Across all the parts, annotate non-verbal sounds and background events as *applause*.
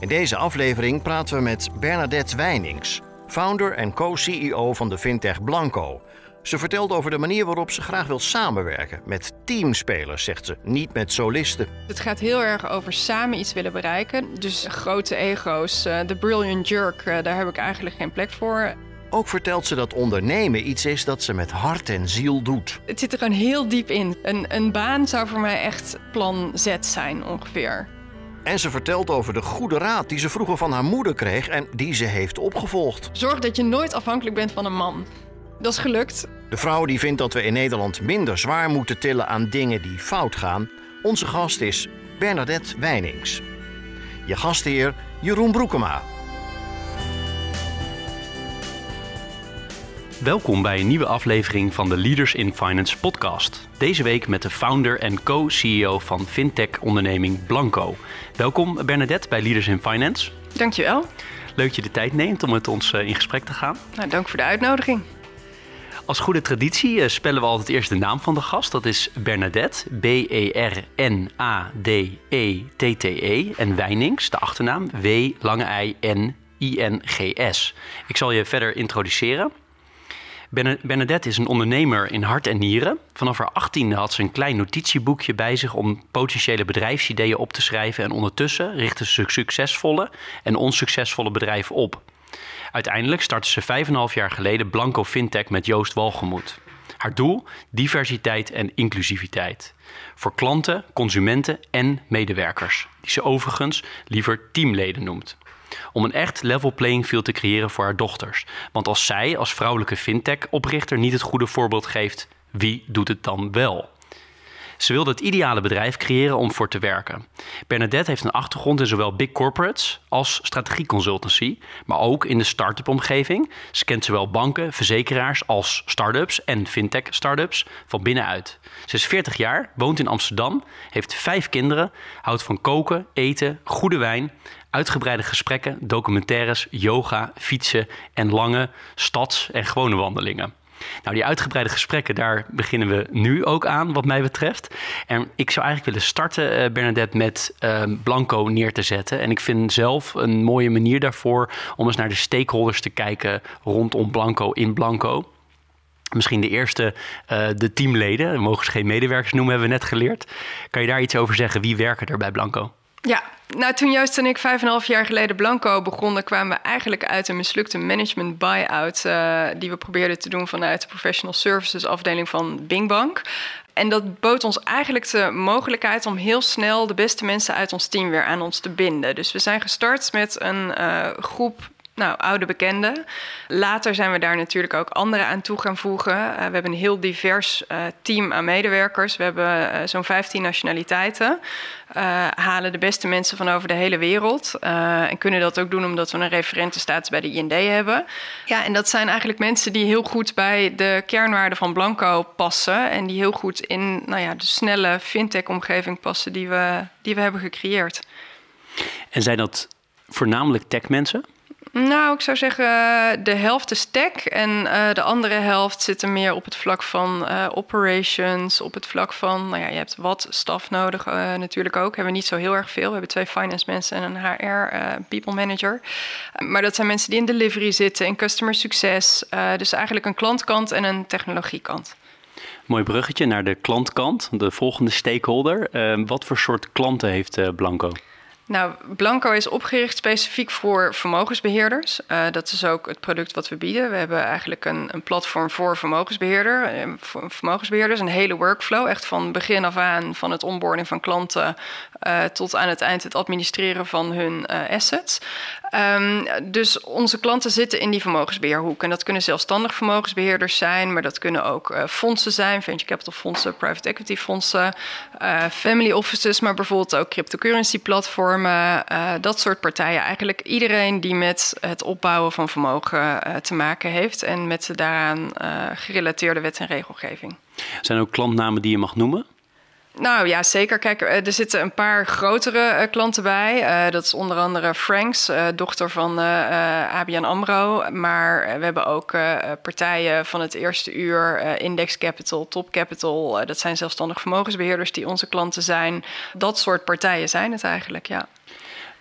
In deze aflevering praten we met Bernadette Wijnings, founder en co-CEO van de fintech Blanco. Ze vertelt over de manier waarop ze graag wil samenwerken met teamspelers, zegt ze, niet met solisten. Het gaat heel erg over samen iets willen bereiken. Dus grote ego's, eh, de brilliant jerk, eh, daar heb ik eigenlijk geen plek voor. Ook vertelt ze dat ondernemen iets is dat ze met hart en ziel doet. Het zit er gewoon heel diep in. Een, een baan zou voor mij echt plan Z zijn ongeveer. En ze vertelt over de goede raad die ze vroeger van haar moeder kreeg en die ze heeft opgevolgd. Zorg dat je nooit afhankelijk bent van een man. Dat is gelukt. De vrouw die vindt dat we in Nederland minder zwaar moeten tillen aan dingen die fout gaan. Onze gast is Bernadette Wijnings. Je gastheer Jeroen Broekema. Welkom bij een nieuwe aflevering van de Leaders in Finance podcast. Deze week met de founder en co-CEO van fintech-onderneming Blanco. Welkom Bernadette bij Leaders in Finance. Dankjewel. Leuk dat je de tijd neemt om met ons eh, in gesprek te gaan. Nou, dank voor de uitnodiging. Als goede traditie eh, spellen we altijd eerst de naam van de gast. Dat is Bernadette, B-E-R-N-A-D-E-T-T-E. En Wijnings, de achternaam, W, lange I, N, I-N-G-S. Ik zal je verder introduceren. Bernadette is een ondernemer in hart en nieren. Vanaf haar 18e had ze een klein notitieboekje bij zich om potentiële bedrijfsideeën op te schrijven. En ondertussen richtte ze succesvolle en onsuccesvolle bedrijven op. Uiteindelijk startte ze 5,5 jaar geleden Blanco Fintech met Joost Walgemoed. Haar doel? Diversiteit en inclusiviteit. Voor klanten, consumenten en medewerkers, die ze overigens liever teamleden noemt. Om een echt level playing field te creëren voor haar dochters. Want als zij als vrouwelijke fintech-oprichter niet het goede voorbeeld geeft, wie doet het dan wel? Ze wilde het ideale bedrijf creëren om voor te werken. Bernadette heeft een achtergrond in zowel big corporates als strategieconsultancy, maar ook in de start-up omgeving. Ze kent zowel banken, verzekeraars als start-ups en fintech start-ups van binnenuit. Ze is 40 jaar, woont in Amsterdam, heeft vijf kinderen, houdt van koken, eten, goede wijn, uitgebreide gesprekken, documentaires, yoga, fietsen en lange stads- en gewone wandelingen. Nou, die uitgebreide gesprekken, daar beginnen we nu ook aan, wat mij betreft. En ik zou eigenlijk willen starten, uh, Bernadette, met uh, Blanco neer te zetten. En ik vind zelf een mooie manier daarvoor om eens naar de stakeholders te kijken rondom Blanco in Blanco. Misschien de eerste, uh, de teamleden, we mogen ze geen medewerkers noemen, hebben we net geleerd. Kan je daar iets over zeggen? Wie werken er bij Blanco? Ja, nou toen Joost en ik vijf en een half jaar geleden Blanco begonnen, kwamen we eigenlijk uit een mislukte management buy-out uh, die we probeerden te doen vanuit de professional services afdeling van Bingbank. En dat bood ons eigenlijk de mogelijkheid om heel snel de beste mensen uit ons team weer aan ons te binden. Dus we zijn gestart met een uh, groep nou, oude bekenden. Later zijn we daar natuurlijk ook anderen aan toe gaan voegen. Uh, we hebben een heel divers uh, team aan medewerkers. We hebben uh, zo'n 15 nationaliteiten. halen de beste mensen van over de hele wereld. en kunnen dat ook doen omdat we een referentenstatus bij de IND hebben. Ja, en dat zijn eigenlijk mensen die heel goed bij de kernwaarden van Blanco passen. En die heel goed in nou ja, de snelle fintech-omgeving passen die we, die we hebben gecreëerd. En zijn dat voornamelijk techmensen? Nou, ik zou zeggen, de helft is tech en uh, de andere helft zit er meer op het vlak van uh, operations, op het vlak van, nou ja, je hebt wat staf nodig natuurlijk ook. Hebben we niet zo heel erg veel. We hebben twee finance mensen en een HR people manager. maar dat zijn mensen die in delivery zitten, in customer succes. dus eigenlijk een klantkant en een technologiekant. Mooi bruggetje naar de klantkant, de volgende stakeholder. wat voor soort klanten heeft Blanco? Nou, Blanco is opgericht specifiek voor vermogensbeheerders. Uh, dat is ook het product wat we bieden. We hebben eigenlijk een, een platform voor vermogensbeheerder, voor vermogensbeheerders. Een hele workflow, echt van begin af aan, van het onboarding van klanten tot aan het eind het administreren van hun assets. Ehm, dus onze klanten zitten in die vermogensbeheerhoek. En dat kunnen zelfstandig vermogensbeheerders zijn, maar dat kunnen ook fondsen zijn, venture capital fondsen, private equity fondsen, family offices, maar bijvoorbeeld ook cryptocurrency platformen, dat soort partijen. Eigenlijk iedereen die met het opbouwen van vermogen te maken heeft en met de daaraan gerelateerde wet en regelgeving. Zijn er ook klantnamen die je mag noemen? Nou ja, zeker. Kijk, eh, er zitten een paar grotere uh, klanten bij. Uh, dat is onder andere Franks, dochter van ABN AMRO. Maar we hebben ook partijen van het eerste uur, Index Capital, Top Capital. dat zijn zelfstandig vermogensbeheerders die onze klanten zijn. Dat soort partijen zijn het eigenlijk, ja.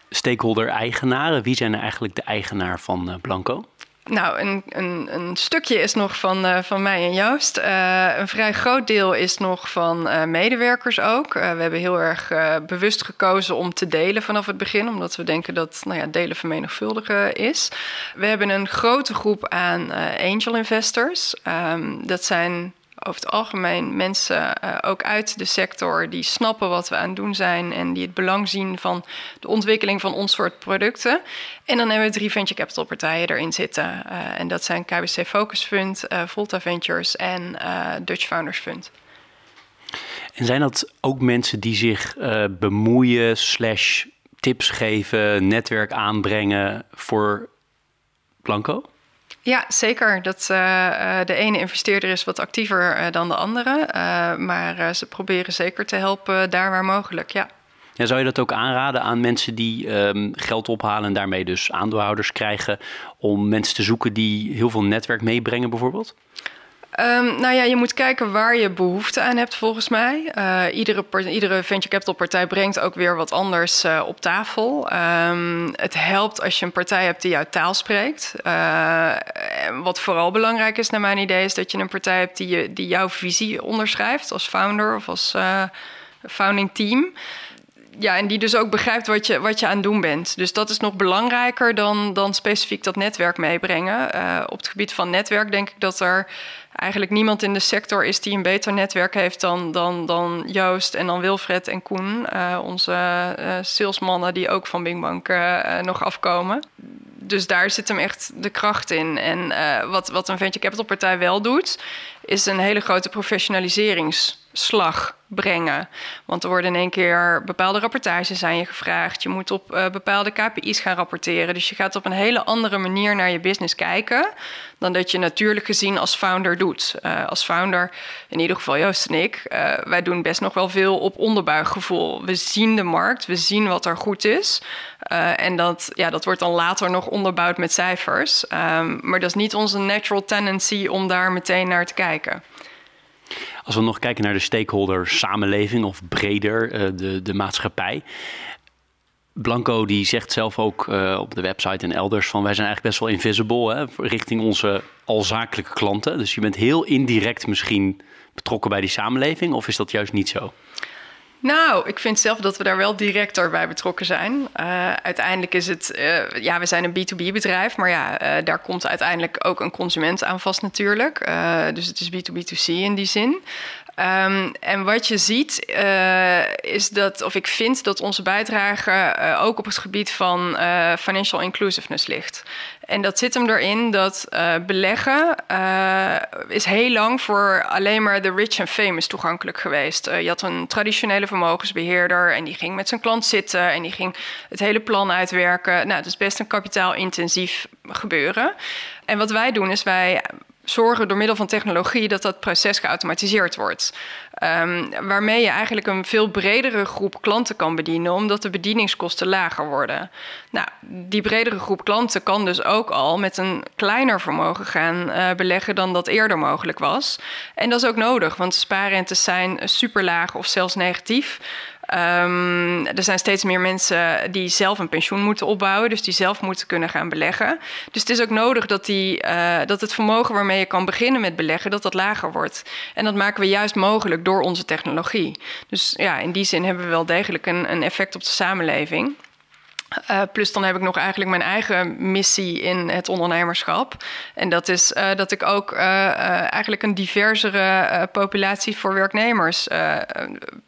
Stakeholder-eigenaren, wie zijn eigenlijk de eigenaar van Blanco? Nou, een, een, een, stukje is nog van, uh, van mij en Joost. Uh, een vrij groot deel is nog van uh, medewerkers ook. we hebben heel erg bewust gekozen om te delen vanaf het begin, omdat we denken dat nou ja, delen vermenigvuldigen is. We hebben een grote groep aan angel investors. Um, dat zijn over het algemeen mensen uh, ook uit de sector die snappen wat we aan het doen zijn en die het belang zien van de ontwikkeling van ons soort producten. En dan hebben we drie venture capital partijen erin zitten. Uh, en dat zijn KBC Focus Fund, uh, Volta Ventures en Dutch Founders Fund. En zijn dat ook mensen die zich bemoeien, slash tips geven, netwerk aanbrengen voor Blanco? Ja, zeker. Dat, uh, de ene investeerder is wat actiever uh, dan de andere. Maar ze proberen zeker te helpen daar waar mogelijk, ja. Zou je dat ook aanraden aan mensen die um, geld ophalen en daarmee dus aandeelhouders krijgen... om mensen te zoeken die heel veel netwerk meebrengen bijvoorbeeld? Um, nou ja, je moet kijken waar je behoefte aan hebt, volgens mij. Uh, iedere, iedere venture capital partij brengt ook weer wat anders uh, op tafel. Um, het helpt als je een partij hebt die jouw taal spreekt. Uh, wat vooral belangrijk is, naar mijn idee, is dat je een partij hebt die, je, die jouw visie onderschrijft als founder of als founding team ja, en die dus ook begrijpt wat je, wat je aan het doen bent. Dus dat is nog belangrijker dan, dan specifiek dat netwerk meebrengen. Op het gebied van netwerk denk ik dat er eigenlijk niemand in de sector is die een beter netwerk heeft dan, dan, dan Joost en dan Wilfred en Koen, uh, onze uh, salesmannen die ook van Bingbank nog afkomen. Dus daar zit hem echt de kracht in. En wat, wat een venture capital partij wel doet, is een hele grote professionaliseringsslag brengen. Want er worden in één keer bepaalde rapportages aan je gevraagd. Je moet op uh, bepaalde KPI's gaan rapporteren. Dus je gaat op een hele andere manier naar je business kijken dan dat je natuurlijk gezien als founder doet. Uh, als founder, in ieder geval Joost en ik, uh, wij doen best nog wel veel op onderbuikgevoel. We zien de markt, we zien wat er goed is. en dat, ja, dat wordt dan later nog onderbouwd met cijfers. Um, maar dat is niet onze natural tendency om daar meteen naar te kijken. Als we nog kijken naar de stakeholder samenleving of breder uh, de, de maatschappij. Blanco die zegt zelf ook uh, op de website en elders van wij zijn eigenlijk best wel invisible hè, richting onze al zakelijke klanten. Dus je bent heel indirect misschien betrokken bij die samenleving of is dat juist niet zo? Nou, ik vind zelf dat we daar wel directer bij betrokken zijn. Uh, uiteindelijk is het, uh, ja, we zijn een B2B-bedrijf, maar ja, uh, daar komt uiteindelijk ook een consument aan vast natuurlijk. dus het is B2B2C in die zin. Um, en wat je ziet uh, is dat, of ik vind dat onze bijdrage uh, ook op het gebied van uh, financial inclusiveness ligt. En dat zit hem erin dat beleggen is heel lang voor alleen maar de rich and famous toegankelijk geweest. je had een traditionele vermogensbeheerder en die ging met zijn klant zitten en die ging het hele plan uitwerken. Nou, dat is best een kapitaalintensief gebeuren. En wat wij doen is wij zorgen door middel van technologie dat dat proces geautomatiseerd wordt. Um, waarmee je eigenlijk een veel bredere groep klanten kan bedienen, omdat de bedieningskosten lager worden. Nou, die bredere groep klanten kan dus ook al met een kleiner vermogen gaan uh, beleggen dan dat eerder mogelijk was. En dat is ook nodig, want spaarrentes zijn super laag of zelfs negatief. Um, er zijn steeds meer mensen die zelf een pensioen moeten opbouwen, dus die zelf moeten kunnen gaan beleggen. Dus het is ook nodig dat, die, uh, dat het vermogen waarmee je kan beginnen met beleggen, dat dat lager wordt. En dat maken we juist mogelijk door onze technologie. Dus ja, in die zin hebben we wel degelijk een, een effect op de samenleving. Uh, plus dan heb ik nog eigenlijk mijn eigen missie in het ondernemerschap. En dat is uh, dat ik ook uh, eigenlijk een diversere populatie voor werknemers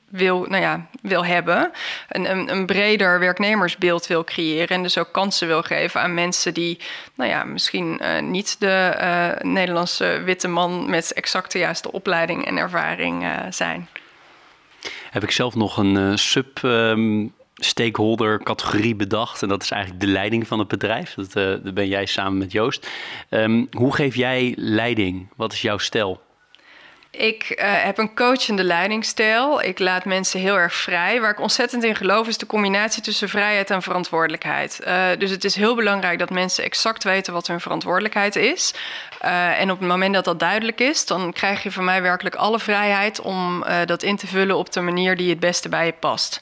wil, nou ja, wil hebben. Een, een, een, breder werknemersbeeld wil creëren. En dus ook kansen wil geven aan mensen die, nou ja, misschien niet de Nederlandse witte man met exact de juiste opleiding en ervaring zijn. Heb ik zelf nog een sub. Um stakeholder categorie bedacht. En dat is eigenlijk de leiding van het bedrijf. Dat, dat ben jij samen met Joost. Um, hoe geef jij leiding? Wat is jouw stijl? Ik uh, heb een coachende leidingstijl. Ik laat mensen heel erg vrij. Waar ik ontzettend in geloof is de combinatie tussen vrijheid en verantwoordelijkheid. Uh, dus het is heel belangrijk dat mensen exact weten wat hun verantwoordelijkheid is. En op het moment dat dat duidelijk is, dan krijg je van mij werkelijk alle vrijheid om dat in te vullen op de manier die het beste bij je past.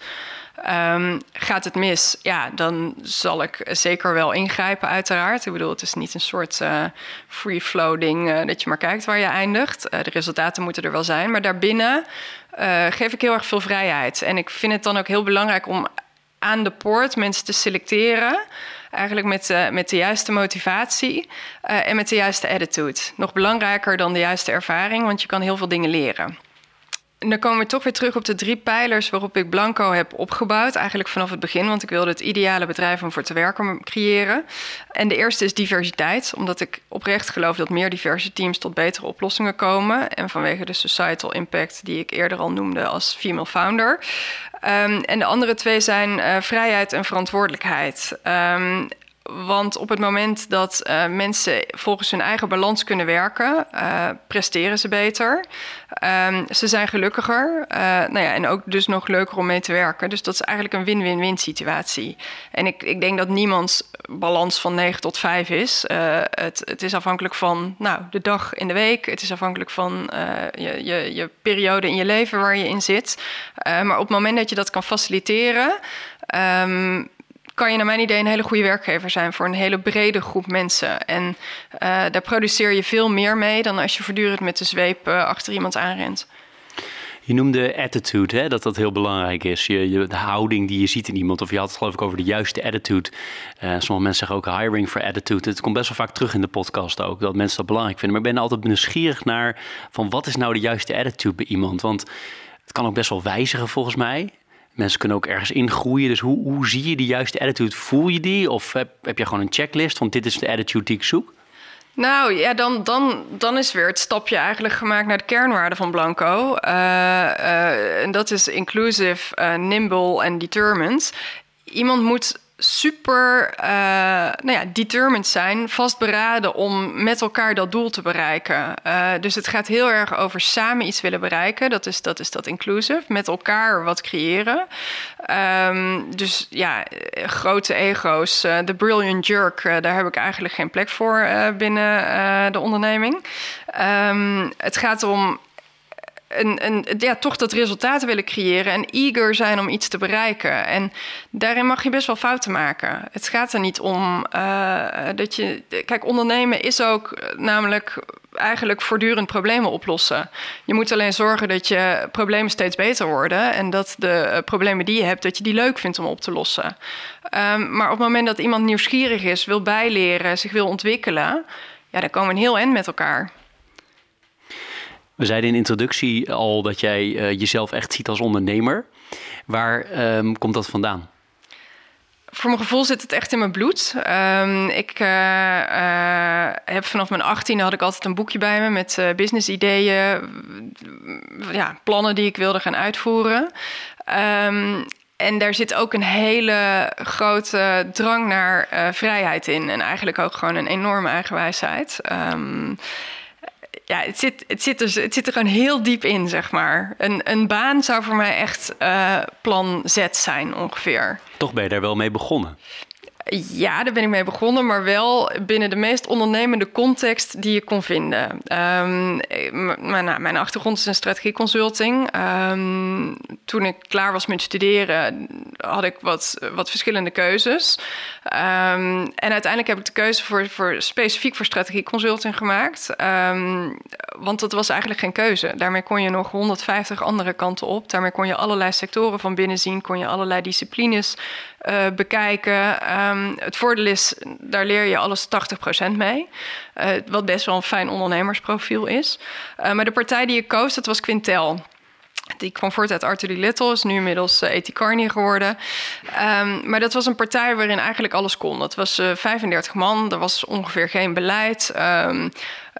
Um, gaat het mis? Ja, dan zal ik zeker wel ingrijpen, uiteraard. Ik bedoel, het is niet een soort free-flow ding uh, dat je maar kijkt waar je eindigt. Uh, de resultaten moeten er wel zijn. Maar daarbinnen geef ik heel erg veel vrijheid. En ik vind het dan ook heel belangrijk om aan de poort mensen te selecteren. Eigenlijk met, met de juiste motivatie en met de juiste attitude. Nog belangrijker dan de juiste ervaring, want je kan heel veel dingen leren. En dan komen we toch weer terug op de drie pijlers waarop ik Blanco heb opgebouwd. Eigenlijk vanaf het begin, want ik wilde het ideale bedrijf om voor te werken creëren. En de eerste is diversiteit, omdat ik oprecht geloof dat meer diverse teams tot betere oplossingen komen. En vanwege de societal impact die ik eerder al noemde als female founder. Um, en de andere twee zijn uh, vrijheid en verantwoordelijkheid. Um, want op het moment dat uh, mensen volgens hun eigen balans kunnen werken, uh, presteren ze beter. Um, ze zijn gelukkiger. Uh, nou ja, en ook dus nog leuker om mee te werken. Dus dat is eigenlijk een win-win-win situatie. En ik, ik denk dat niemands balans van 9 tot 5 is. het, het is afhankelijk van nou, de dag in de week. Het is afhankelijk van je, je, je periode in je leven waar je in zit. maar op het moment dat je dat kan faciliteren. Um, kan je naar mijn idee een hele goede werkgever zijn voor een hele brede groep mensen. En uh, daar produceer je veel meer mee dan als je voortdurend met de zweep uh, achter iemand aanrent. Je noemde attitude, hè, dat dat heel belangrijk is. Je, de houding die je ziet in iemand. Of je had het geloof ik over de juiste attitude. Uh, sommige mensen zeggen ook hiring for attitude. Het komt best wel vaak terug in de podcast ook. Dat mensen dat belangrijk vinden. Maar ik ben altijd nieuwsgierig naar van wat is nou de juiste attitude bij iemand. Want het kan ook best wel wijzigen volgens mij. Mensen kunnen ook ergens ingroeien. Dus hoe, hoe zie je die juiste attitude? Voel je die? Of heb, heb je gewoon een checklist van dit is de attitude die ik zoek? Nou ja, dan, dan, dan is weer het stapje eigenlijk gemaakt naar de kernwaarden van Blanco. Uh, uh, en dat is inclusive, uh, nimble en determined. Iemand moet super uh, nou ja, determined zijn, vastberaden om met elkaar dat doel te bereiken. Uh, dus het gaat heel erg over samen iets willen bereiken. Dat is dat, is dat inclusive. Met elkaar wat creëren. Um, dus ja, grote ego's. De brilliant jerk, daar heb ik eigenlijk geen plek voor binnen de onderneming. Um, het gaat om een, toch dat resultaat willen creëren en eager zijn om iets te bereiken. En daarin mag je best wel fouten maken. Het gaat er niet om uh, dat je. Kijk, ondernemen is ook namelijk eigenlijk voortdurend problemen oplossen. Je moet alleen zorgen dat je problemen steeds beter worden en dat de uh, problemen die je hebt, dat je die leuk vindt om op te lossen. Um, maar op het moment dat iemand nieuwsgierig is, wil bijleren, zich wil ontwikkelen, ja, dan komen we een heel eind met elkaar. We zeiden in introductie al dat jij uh, jezelf echt ziet als ondernemer. Waar um, komt dat vandaan? Voor mijn gevoel zit het echt in mijn bloed. Um, ik uh, uh, heb vanaf mijn 18 had ik altijd een boekje bij me met uh, business ideeën, ja, plannen die ik wilde gaan uitvoeren. Um, en daar zit ook een hele grote drang naar vrijheid in. En eigenlijk ook gewoon een enorme eigenwijsheid. Um, ja, het zit, het, zit er, het zit er gewoon heel diep in, zeg maar. Een, een baan zou voor mij echt uh, plan Z zijn, ongeveer. Toch ben je daar wel mee begonnen? Ja, daar ben ik mee begonnen, maar wel binnen de meest ondernemende context die je kon vinden. Um, mijn, mijn, achtergrond is in strategieconsulting. Um, toen ik klaar was met studeren, had ik wat, wat verschillende keuzes. Um, en uiteindelijk heb ik de keuze voor, voor specifiek voor strategieconsulting gemaakt. want dat was eigenlijk geen keuze. Daarmee kon je nog 150 andere kanten op. Daarmee kon je allerlei sectoren van binnen zien, kon je allerlei disciplines uh, bekijken. Um, het voordeel is, daar leer je alles 80% mee. Uh, wat best wel een fijn ondernemersprofiel is. Uh, maar de partij die ik koos, dat was Quintel. Die kwam voort uit Arthur D. Little, is nu inmiddels uh, E.T. Carney geworden. Um, maar dat was een partij waarin eigenlijk alles kon. Dat was uh, 35 man, er was ongeveer geen beleid. Um,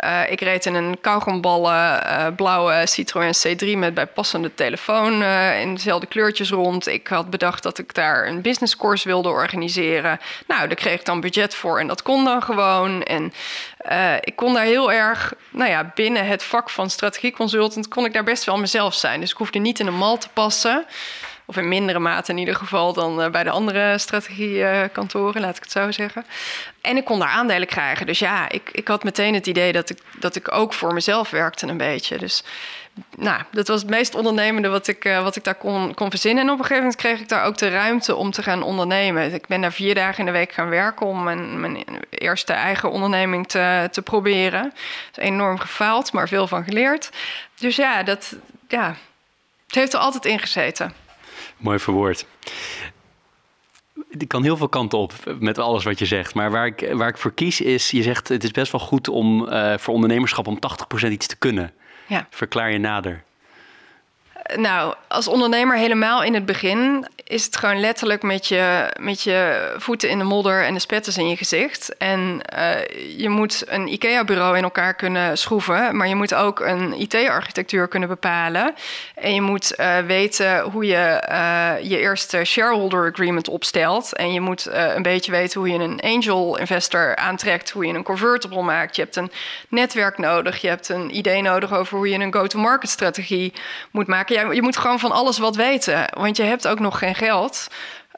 uh, ik reed in een kauwgomballen uh, blauwe Citroën C3 met bijpassende telefoon uh, in dezelfde kleurtjes rond. Ik had bedacht dat ik daar een business course wilde organiseren. Nou, daar kreeg ik dan budget voor en dat kon dan gewoon. En ik kon daar heel erg, nou ja, binnen het vak van strategieconsultant kon ik daar best wel mezelf zijn. Dus ik hoefde niet in een mal te passen. Of in mindere mate in ieder geval dan uh, bij de andere strategiekantoren, laat ik het zo zeggen. En ik kon daar aandelen krijgen. Dus ja, ik, ik had meteen het idee dat ik, dat ik ook voor mezelf werkte een beetje. Dus nou, dat was het meest ondernemende wat ik, uh, wat ik daar kon, kon verzinnen. En op een gegeven moment kreeg ik daar ook de ruimte om te gaan ondernemen. Ik ben daar vier dagen in de week gaan werken om mijn, mijn eerste eigen onderneming te, te proberen. Enorm gefaald, maar veel van geleerd. Dus ja, dat, ja, het heeft er altijd in gezeten. Mooi verwoord. Ik kan heel veel kanten op met alles wat je zegt. Maar waar ik, waar ik voor kies is, je zegt het is best wel goed om uh, voor ondernemerschap om 80% iets te kunnen. Ja. Verklaar je nader. Nou, als ondernemer helemaal in het begin is het gewoon letterlijk met je, met je voeten in de modder en de spetters in je gezicht. En uh, je moet een IKEA-bureau in elkaar kunnen schroeven, maar je moet ook een IT-architectuur kunnen bepalen. En je moet uh, weten hoe je uh, je eerste shareholder agreement opstelt. En je moet een beetje weten hoe je een angel investor aantrekt, hoe je een convertible maakt. Je hebt een netwerk nodig, je hebt een idee nodig over hoe je een go-to-market strategie moet maken. Ja, je moet gewoon van alles wat weten, want je hebt ook nog geen geld.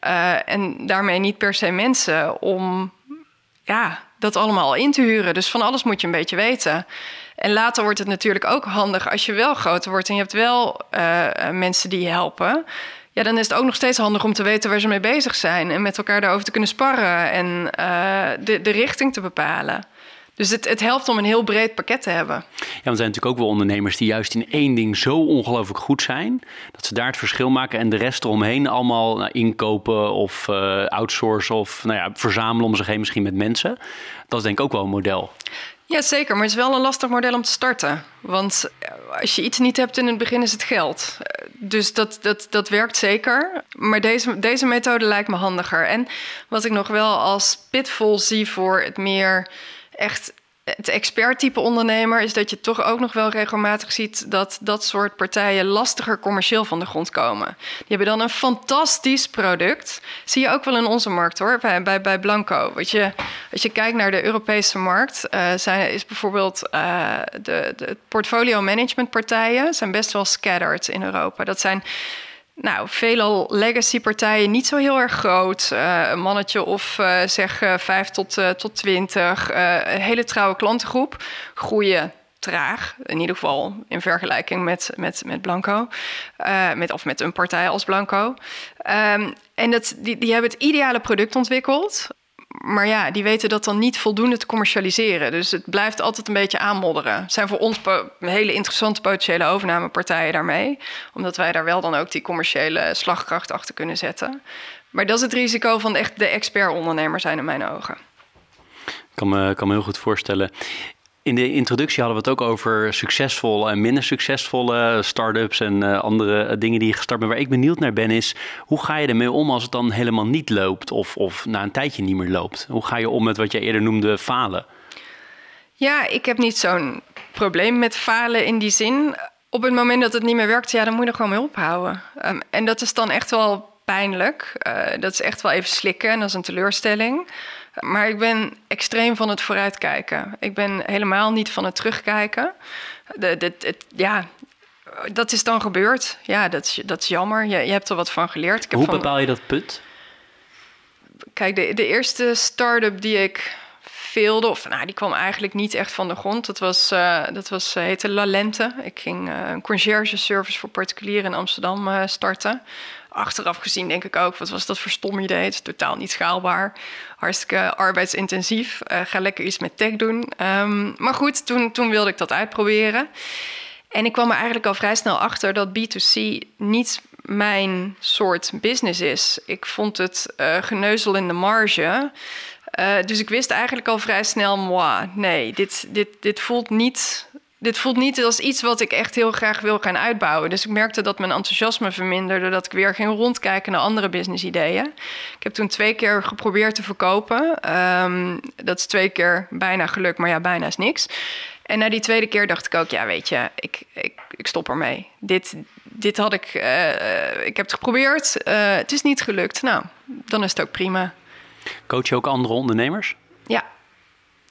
Uh, en daarmee niet per se mensen om ja, dat allemaal in te huren. Dus van alles moet je een beetje weten. En later wordt het natuurlijk ook handig als je wel groter wordt en je hebt wel uh, mensen die je helpen. Ja, dan is het ook nog steeds handig om te weten waar ze mee bezig zijn en met elkaar daarover te kunnen sparren en de, de richting te bepalen. Dus het, het helpt om een heel breed pakket te hebben. Ja, want er zijn natuurlijk ook wel ondernemers die juist in één ding zo ongelooflijk goed zijn. Dat ze daar het verschil maken en de rest eromheen allemaal nou, inkopen of uh, outsourcen of nou ja, verzamelen om zich heen misschien met mensen. Dat is denk ik ook wel een model. Ja, zeker. Maar het is wel een lastig model om te starten. Want als je iets niet hebt in het begin, is het geld. Dus dat, dat, dat werkt zeker. Maar deze, deze methode lijkt me handiger. En wat ik nog wel als pitfall zie voor het meer echt het experttype ondernemer is dat je toch ook nog wel regelmatig ziet dat dat soort partijen lastiger commercieel van de grond komen. Die hebben dan een fantastisch product. Zie je ook wel in onze markt hoor, bij, bij, bij Blanco. Weet je, als je kijkt naar de Europese markt, uh, zijn, is bijvoorbeeld uh, de, de portfolio management partijen zijn best wel scattered in Europa. Dat zijn nou, veelal legacy-partijen niet zo heel erg groot. Uh, een mannetje of uh, zeg uh, 5 tot, tot 20. een hele trouwe klantengroep. Groeien traag, in ieder geval in vergelijking met, met, met Blanco. met, of met een partij als Blanco. Um, en dat, die, die hebben het ideale product ontwikkeld maar ja, die weten dat dan niet voldoende te commercialiseren. Dus het blijft altijd een beetje aanmodderen. Het zijn voor ons hele interessante potentiële overnamepartijen daarmee. Omdat wij daar wel dan ook die commerciële slagkracht achter kunnen zetten. Maar dat is het risico van echt de expert-ondernemer zijn in mijn ogen. Ik kan me, kan me heel goed voorstellen. In de introductie hadden we het ook over succesvolle en minder succesvolle start-ups en uh, andere dingen die gestart bent. Waar ik benieuwd naar ben is, hoe ga je ermee om als het dan helemaal niet loopt of, of na een tijdje niet meer loopt? Hoe ga je om met wat je eerder noemde falen? Ja, ik heb niet zo'n probleem met falen in die zin. Op het moment dat het niet meer werkt, ja, dan moet je er gewoon mee ophouden. Um, en dat is dan echt wel pijnlijk. Uh, dat is echt wel even slikken en dat is een teleurstelling. Maar ik ben extreem van het vooruitkijken. Ik ben helemaal niet van het terugkijken. De, de, het, ja, dat is dan gebeurd. Ja, dat is, dat is jammer. Je, je hebt er wat van geleerd. Ik Hoe van, bepaal je dat punt? kijk, de, de eerste start-up die ik veelde, of nou, die kwam eigenlijk niet echt van de grond. Dat was, uh, dat was uh, heette La Lente. Ik ging uh, een concierge service voor particulieren in Amsterdam starten. Achteraf gezien denk ik ook, wat was dat voor stom idee? Het is totaal niet schaalbaar. Hartstikke arbeidsintensief. ga lekker iets met tech doen. Um, maar goed, toen, toen wilde ik dat uitproberen. En ik kwam er eigenlijk al vrij snel achter dat B2C niet mijn soort business is. Ik vond het uh, geneuzel in de marge. Uh, dus ik wist eigenlijk al vrij snel, moi, nee, dit, dit, dit voelt niet dit voelt niet als iets wat ik echt heel graag wil gaan uitbouwen. Dus ik merkte dat mijn enthousiasme verminderde, dat ik weer ging rondkijken naar andere businessideeën. Ik heb toen twee keer geprobeerd te verkopen. Um, dat is twee keer bijna gelukt, maar ja, bijna is niks. En na die tweede keer dacht ik ook, ja, weet je, ik, ik, ik stop ermee. Dit, dit had ik, uh, ik heb het geprobeerd, uh, het is niet gelukt. Nou, dan is het ook prima. Coach je ook andere ondernemers? Ja,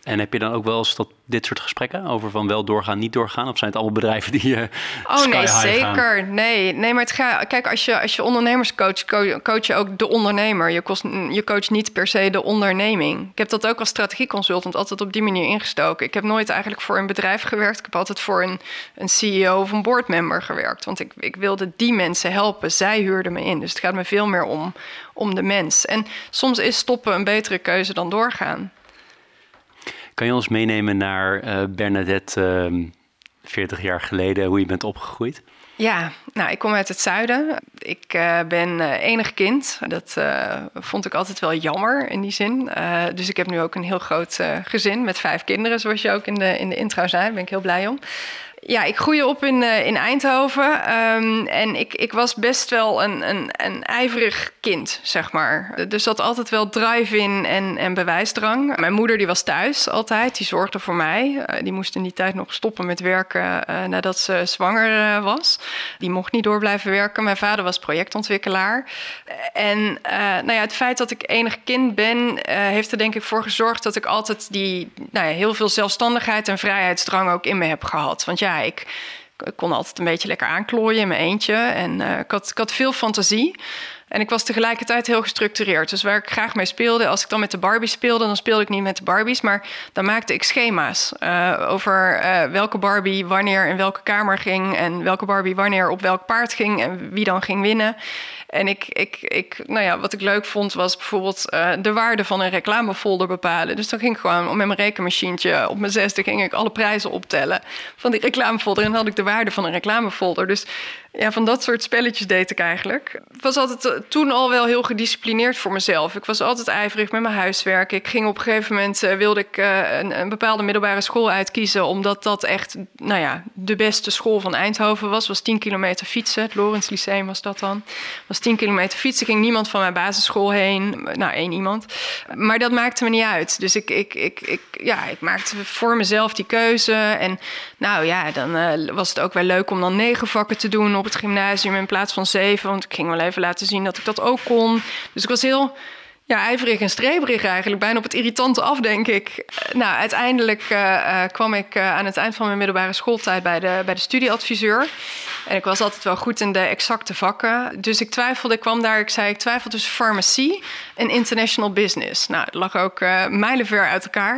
en heb je dan ook wel eens dat dit soort gesprekken over van wel doorgaan, niet doorgaan? Of zijn het allemaal bedrijven die uh, Oh nee, zeker. Nee, nee, maar het gaat. Kijk, als je, als je ondernemers coach, coach je ook de ondernemer. Je, kost, je coach niet per se de onderneming. Ik heb dat ook als strategieconsultant altijd op die manier ingestoken. Ik heb nooit eigenlijk voor een bedrijf gewerkt. Ik heb altijd voor een, een CEO of een boardmember gewerkt. Want ik, ik wilde die mensen helpen. Zij huurden me in. Dus het gaat me veel meer om, om de mens. En soms is stoppen een betere keuze dan doorgaan. Kan je ons meenemen naar uh, Bernadette, uh, 40 jaar geleden, hoe je bent opgegroeid? Ja, nou, ik kom uit het zuiden. Ik uh, ben uh, enig kind. Dat vond ik altijd wel jammer in die zin. dus ik heb nu ook een heel groot gezin met vijf kinderen, zoals je ook in de, in de intro zei. Daar ben ik heel blij om. Ja, ik groeide op in, uh, in Eindhoven. Um, en ik, ik was best wel een, een, een ijverig kind, zeg maar. Er zat altijd wel drive in en, en bewijsdrang. Mijn moeder die was thuis altijd, die zorgde voor mij. Uh, die moest in die tijd nog stoppen met werken uh, nadat ze zwanger was. Die mocht niet door blijven werken. Mijn vader was projectontwikkelaar. En nou ja, het feit dat ik enig kind ben, heeft er denk ik voor gezorgd dat ik altijd die nou ja, heel veel zelfstandigheid en vrijheidsdrang ook in me heb gehad. Want ja, ik, kon altijd een beetje lekker aanklooien in mijn eentje. En uh, ik, had, ik had veel fantasie. En ik was tegelijkertijd heel gestructureerd. Dus waar ik graag mee speelde, als ik dan met de Barbies speelde, dan speelde ik niet met de Barbies, maar dan maakte ik schema's uh, over uh, welke Barbie wanneer in welke kamer ging en welke Barbie wanneer op welk paard ging en wie dan ging winnen. En ik, ik, ik, nou ja, wat ik leuk vond was bijvoorbeeld uh, de waarde van een reclamefolder bepalen. Dus dan ging ik gewoon met mijn rekenmachientje op mijn zesde ging ik alle prijzen optellen van die reclamefolder en dan had ik de waarde van een reclamefolder. Dus ja, van dat soort spelletjes deed ik eigenlijk. Ik was altijd eh, toen al wel heel gedisciplineerd voor mezelf. Ik was altijd ijverig met mijn huiswerk. Ik ging op een gegeven moment, uh, wilde ik uh, een, een, bepaalde middelbare school uitkiezen... omdat dat echt, nou ja, de beste school van Eindhoven was. was 10 kilometer fietsen. Het Lorenz Lyceum was dat dan. was 10 kilometer fietsen. ging niemand van mijn basisschool heen. Nou, één iemand. Maar dat maakte me niet uit. Dus ik, ik, ik, ik, ja, ik maakte voor mezelf die keuze. En nou ja, dan was het ook wel leuk om dan negen vakken te doen... het gymnasium in plaats van zeven. Want ik ging wel even laten zien dat ik dat ook kon. Dus ik was heel ja, ijverig en streberig eigenlijk. Bijna op het irritante af, denk ik. Nou, uiteindelijk uh, kwam ik aan het eind van mijn middelbare schooltijd bij de, bij de studieadviseur. En ik was altijd wel goed in de exacte vakken. Dus ik twijfelde, ik kwam daar, ik zei, ik twijfel tussen farmacie en international business. Nou, het lag ook uh, mijlenver uit elkaar.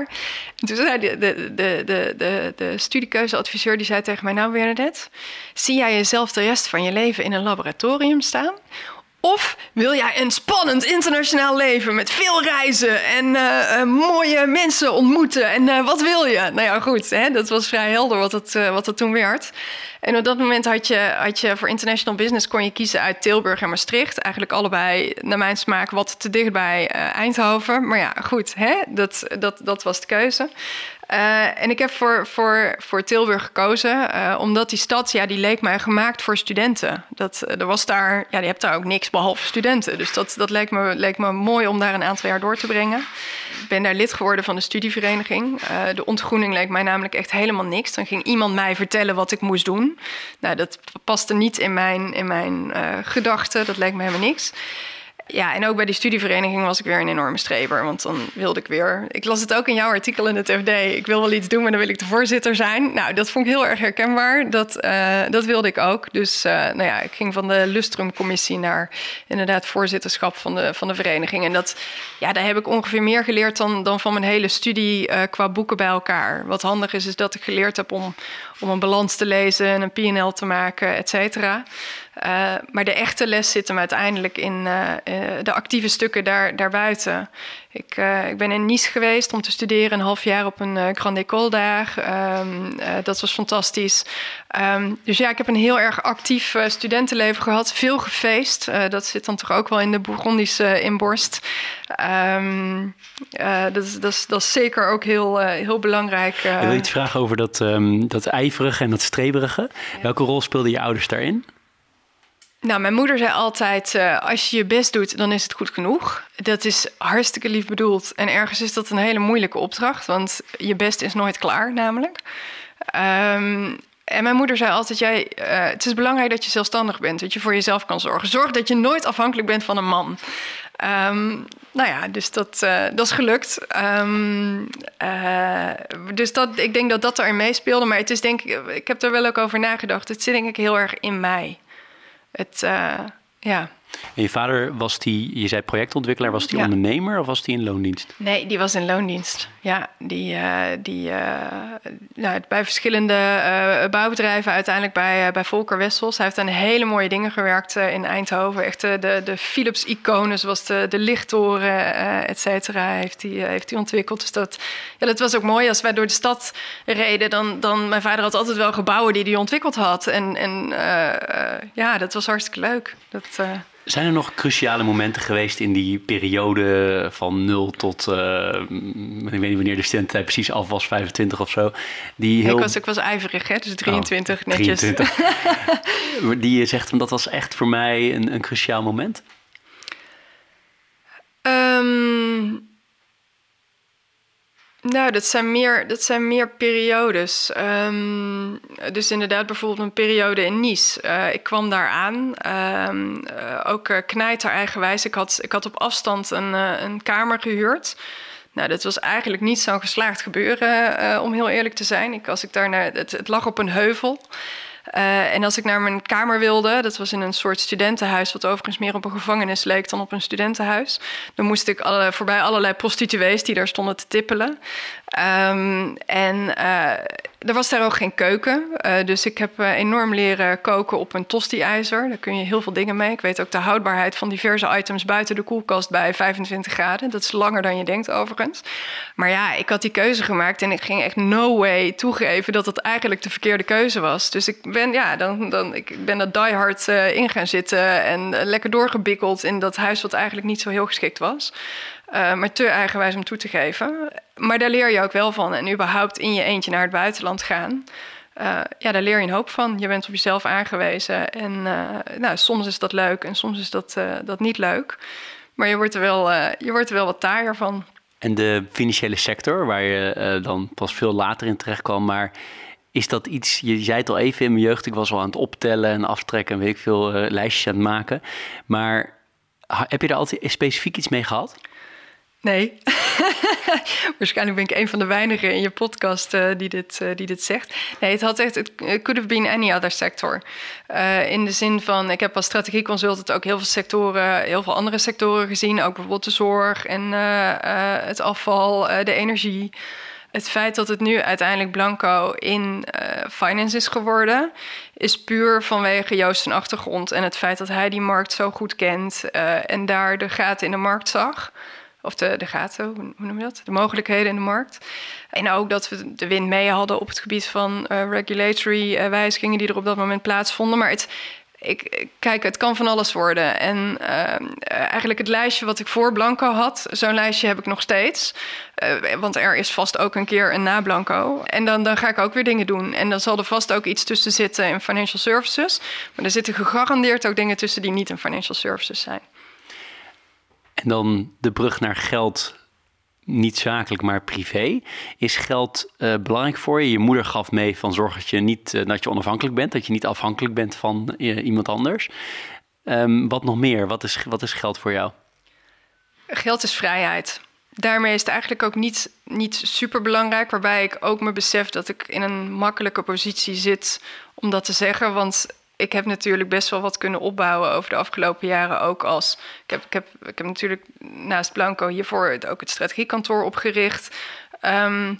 En toen zei de, de, de, de, de, de studiekeuzeadviseur, die zei tegen mij, nou Bernadette, zie jij jezelf de rest van je leven in een laboratorium staan? Of wil jij een spannend internationaal leven met veel reizen en uh, uh, mooie mensen ontmoeten? En uh, wat wil je? Nou ja, goed, hè, dat was vrij helder wat het, wat het toen werd. En op dat moment had je, had je voor international business kon je kiezen uit Tilburg en Maastricht. Eigenlijk allebei, naar mijn smaak, wat te dicht bij Eindhoven. Maar ja, goed, hè, dat, dat, dat was de keuze. Uh, en ik heb voor, voor, voor Tilburg gekozen, uh, omdat die stad, ja, die leek mij gemaakt voor studenten. Dat, er was daar, ja, je hebt daar ook niks behalve studenten. Dus dat, dat leek, me, leek me mooi om daar een aantal jaar door te brengen. Ik ben daar lid geworden van de studievereniging. De ontgroening leek mij namelijk echt helemaal niks. Dan ging iemand mij vertellen wat ik moest doen. Nou, dat paste niet in mijn, in mijn gedachten. Dat leek me helemaal niks. Ja, en ook bij die studievereniging was ik weer een enorme streber. Want dan wilde ik weer. Ik las het ook in jouw artikel in het FD. Ik wil wel iets doen, maar dan wil ik de voorzitter zijn. Nou, dat vond ik heel erg herkenbaar. Dat, uh, dat wilde ik ook. Dus uh, nou ja, ik ging van de Lustrum-commissie naar inderdaad voorzitterschap van de, van de vereniging. En dat, ja, daar heb ik ongeveer meer geleerd dan, dan van mijn hele studie uh, qua boeken bij elkaar. Wat handig is, is dat ik geleerd heb om, om een balans te lezen en een PL te maken, et cetera. Uh, maar de echte les zit hem uiteindelijk in uh, de actieve stukken daar, daarbuiten. Ik, uh, ik ben in Nice geweest om te studeren, een half jaar op een uh, Grand École daar. Um, uh, dat was fantastisch. Um, dus ja, ik heb een heel erg actief studentenleven gehad. Veel gefeest. dat zit dan toch ook wel in de Bourgondische inborst. Um, dat, is, dat, is, dat is zeker ook heel, heel belangrijk. Ik wil iets vragen over dat, dat ijverige en dat streberige. Ja. Welke rol speelden je ouders daarin? Nou, mijn moeder zei altijd: uh, als je je best doet, dan is het goed genoeg. Dat is hartstikke lief bedoeld. En ergens is dat een hele moeilijke opdracht, want je best is nooit klaar, namelijk. Um, en mijn moeder zei altijd: jij, uh, het is belangrijk dat je zelfstandig bent, dat je voor jezelf kan zorgen. Zorg dat je nooit afhankelijk bent van een man. Um, nou ja, dus dat, uh, dat is gelukt. Uh, dus dat, ik denk dat dat erin meespeelde. Maar het is denk ik, ik heb er wel ook over nagedacht. Het zit denk ik heel erg in mij het, uh, ja. En je vader was die, je zei projectontwikkelaar, was die ja. ondernemer of was die in loondienst? Nee, die was in loondienst. Ja, die, uh, die uh, nou, bij verschillende uh, bouwbedrijven, uiteindelijk bij, bij Volker Wessels. Hij heeft aan hele mooie dingen gewerkt in Eindhoven. Echt de, de Philips-iconen, zoals de, de lichttoren, et cetera, heeft hij heeft hij ontwikkeld. Dus dat, ja, dat was ook mooi. Als wij door de stad reden, dan, dan mijn vader had altijd wel gebouwen die hij ontwikkeld had. En, en ja, dat was hartstikke leuk. Dat, zijn er nog cruciale momenten geweest in die periode van 0 tot, uh, ik weet niet wanneer de studententijd precies af was, 25 of zo? Die heel... ik, was, ik was ijverig, hè? dus 23 oh, netjes. 23. *laughs* die je zegt, dat was echt voor mij een, een cruciaal moment? Um, nou, dat zijn meer, dat zijn meer periodes. Um, dus inderdaad, bijvoorbeeld een periode in Nice. Uh, ik kwam daar aan, um, uh, ook uh, knijter eigenwijs. Ik had, ik had op afstand een, een kamer gehuurd. Nou, dat was eigenlijk niet zo'n geslaagd gebeuren, om heel eerlijk te zijn. Ik, als ik daar naar, het, het lag op een heuvel. Uh, en als ik naar mijn kamer wilde, dat was in een soort studentenhuis, wat overigens meer op een gevangenis leek dan op een studentenhuis, dan moest ik alle, voorbij allerlei prostituees die daar stonden te tippelen. Um, en uh, er was daar ook geen keuken. Uh, dus ik heb uh, enorm leren koken op een tosti-ijzer. Daar kun je heel veel dingen mee. Ik weet ook de houdbaarheid van diverse items buiten de koelkast bij 25 graden. Dat is langer dan je denkt, overigens. Maar ja, ik had die keuze gemaakt en ik ging echt no way toegeven dat het eigenlijk de verkeerde keuze was. Dus ik ben, ja, dan, dan, ik ben dat diehard uh, in gaan zitten en lekker doorgebikkeld in dat huis wat eigenlijk niet zo heel geschikt was. Uh, maar te eigenwijs om toe te geven. Maar daar leer je ook wel van. En überhaupt in je eentje naar het buitenland gaan. Uh, ja, daar leer je een hoop van. Je bent op jezelf aangewezen. En uh, nou, soms is dat leuk en soms is dat, dat niet leuk. Maar je wordt, er wel, je wordt er wel wat taaier van. En de financiële sector, waar je dan pas veel later in terecht kwam. Maar is dat iets, je zei het al even in mijn jeugd, ik was al aan het optellen en aftrekken en weet ik veel lijstjes aan het maken. Maar heb je daar altijd specifiek iets mee gehad? Nee. *laughs* Waarschijnlijk ben ik een van de weinigen in je podcast uh, die, dit, uh, die dit zegt. Nee, het had echt, het could have been any other sector. Uh, in de zin van, ik heb als strategieconsultant ook heel veel sectoren, heel veel andere sectoren gezien. Ook bijvoorbeeld de zorg en het afval, de energie. Het feit dat het nu uiteindelijk Blanco in finance is geworden, is puur vanwege Joost zijn achtergrond. En het feit dat hij die markt zo goed kent en daar de gaten in de markt zag of de, de gaten, hoe, noem je dat? De mogelijkheden in de markt. En ook dat we de wind mee hadden op het gebied van uh, regulatory uh, wijzigingen die er op dat moment plaatsvonden. Maar het, ik, kijk, het kan van alles worden. En uh, eigenlijk het lijstje wat ik voor Blanco had, zo'n lijstje heb ik nog steeds. Want er is vast ook een keer een na Blanco. En dan, dan ga ik ook weer dingen doen. En dan zal er vast ook iets tussen zitten in financial services. Maar er zitten gegarandeerd ook dingen tussen die niet in financial services zijn. En dan de brug naar geld, niet zakelijk, maar privé. Is geld uh, belangrijk voor je? Je moeder gaf mee van zorg dat je niet uh, dat je onafhankelijk bent, dat je niet afhankelijk bent van uh, iemand anders. Ehm, wat nog meer? Wat is, wat is geld voor jou? Geld is vrijheid. Daarmee is het eigenlijk ook niet, niet super belangrijk. Waarbij ik ook me besef dat ik in een makkelijke positie zit om dat te zeggen. Want ik heb natuurlijk best wel wat kunnen opbouwen over de afgelopen jaren. Ook als. Ik heb, ik heb, ik heb natuurlijk naast Blanco hiervoor ook het strategiekantoor opgericht. Ehm,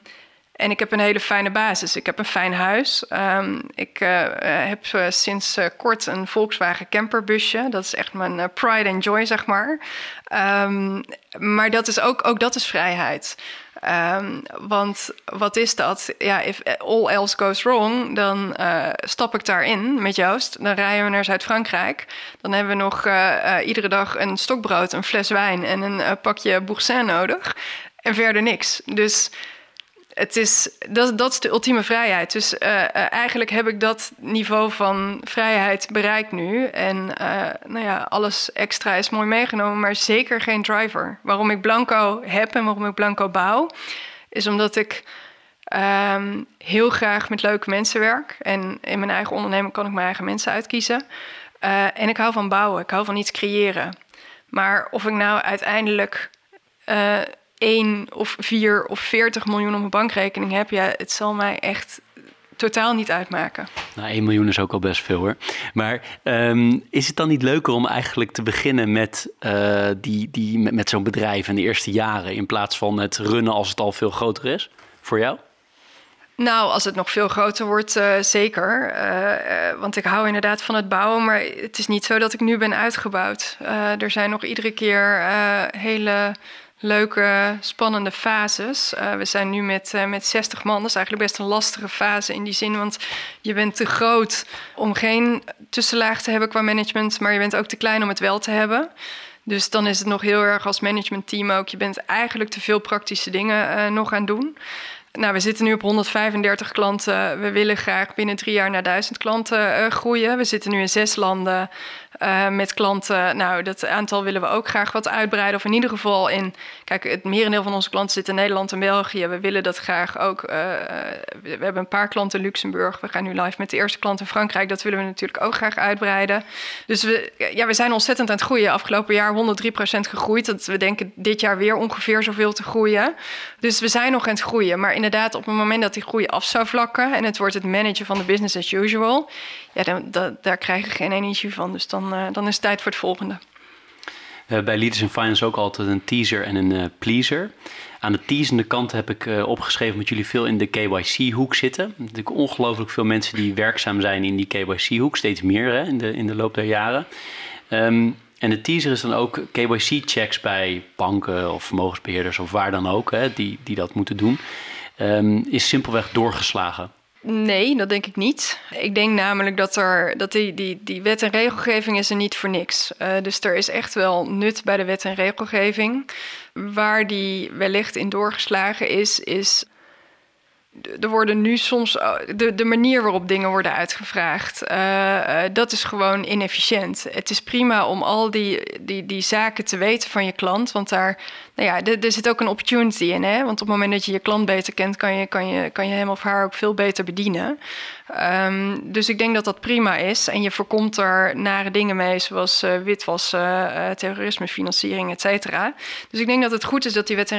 en ik heb een hele fijne basis. Ik heb een fijn huis. Um, ik uh, heb uh, sinds uh, kort een Volkswagen camperbusje. Dat is echt mijn pride and joy, zeg maar. Um, maar dat is ook, ook dat is vrijheid. Um, want wat is dat? Ja, if all else goes wrong, dan stap ik daarin met Joost. Dan rijden we naar Zuid-Frankrijk. Dan hebben we nog iedere dag een stokbrood, een fles wijn en een pakje Boursin nodig. En verder niks. Dus het is, dat, dat is de ultieme vrijheid. Dus uh, uh, eigenlijk heb ik dat niveau van vrijheid bereikt nu. En uh, nou ja, alles extra is mooi meegenomen, maar zeker geen driver. Waarom ik Blanco heb en waarom ik Blanco bouw, is omdat ik um, heel graag met leuke mensen werk. En in mijn eigen onderneming kan ik mijn eigen mensen uitkiezen. en ik hou van bouwen, ik hou van iets creëren. Maar of ik nou uiteindelijk 1 of 4 of 40 miljoen op mijn bankrekening heb, ja, het zal mij echt totaal niet uitmaken. Nou, 1 miljoen is ook al best veel hoor. Maar um, is het dan niet leuker om eigenlijk te beginnen met, uh, die, die, met, met zo'n bedrijf in de eerste jaren, in plaats van het runnen als het al veel groter is? Voor jou? Nou, als het nog veel groter wordt, uh, zeker. Uh, uh, want ik hou inderdaad van het bouwen, maar het is niet zo dat ik nu ben uitgebouwd. er zijn nog iedere keer hele leuke, spannende fases. Uh, we zijn nu met, uh, met 60 man. Dat is eigenlijk best een lastige fase in die zin, want je bent te groot om geen tussenlaag te hebben qua management, maar je bent ook te klein om het wel te hebben. Dus dan is het nog heel erg als managementteam ook. Je bent eigenlijk te veel praktische dingen uh, nog aan doen. Nou, we zitten nu op 135 klanten. We willen graag binnen drie jaar naar 1000 klanten groeien. We zitten nu in zes landen. Uh, met klanten. Nou, dat aantal willen we ook graag wat uitbreiden. Of in ieder geval in. Kijk, het merendeel van onze klanten zit in Nederland en België. We willen dat graag ook. Uh, we hebben een paar klanten in Luxemburg. We gaan nu live met de eerste klant in Frankrijk. Dat willen we natuurlijk ook graag uitbreiden. Dus we, ja, we zijn ontzettend aan het groeien. Afgelopen jaar 103% gegroeid. Dat we denken dit jaar weer ongeveer zoveel te groeien. Dus we zijn nog aan het groeien. Maar inderdaad, op het moment dat die groei af zou vlakken. en het wordt het managen van de business as usual ja, dan, daar krijg je geen energie van. Dus dan, uh, dan is het tijd voor het volgende. We hebben bij Leaders in Finance ook altijd een teaser en een uh, pleaser. Aan de teasende kant heb ik uh, opgeschreven dat jullie veel in de KYC-hoek zitten. Natuurlijk ongelooflijk veel mensen die werkzaam zijn in die KYC-hoek. Steeds meer hè, in, de, in de loop der jaren. Um, en de teaser is dan ook KYC-checks bij banken of vermogensbeheerders of waar dan ook, hè, die, die dat moeten doen. Um, is simpelweg doorgeslagen. Nee, dat denk ik niet. Ik denk namelijk dat, er, dat die, die, die wet en regelgeving is er niet voor niks. Uh, dus er is echt wel nut bij de wet en regelgeving. Waar die wellicht in doorgeslagen is, is er worden nu soms de, de manier waarop dingen worden uitgevraagd, uh, uh, dat is gewoon inefficiënt. Het is prima om al die, die, die zaken te weten van je klant, want daar, nou ja, er zit ook een opportunity in. Hè? Want op het moment dat je je klant beter kent, kan je, kan je, kan je hem of haar ook veel beter bedienen. Um, dus ik denk dat dat prima is. En je voorkomt er nare dingen mee, zoals uh, witwassen, uh, terrorisme, financiering, et cetera. Dus ik denk dat het goed is dat die wet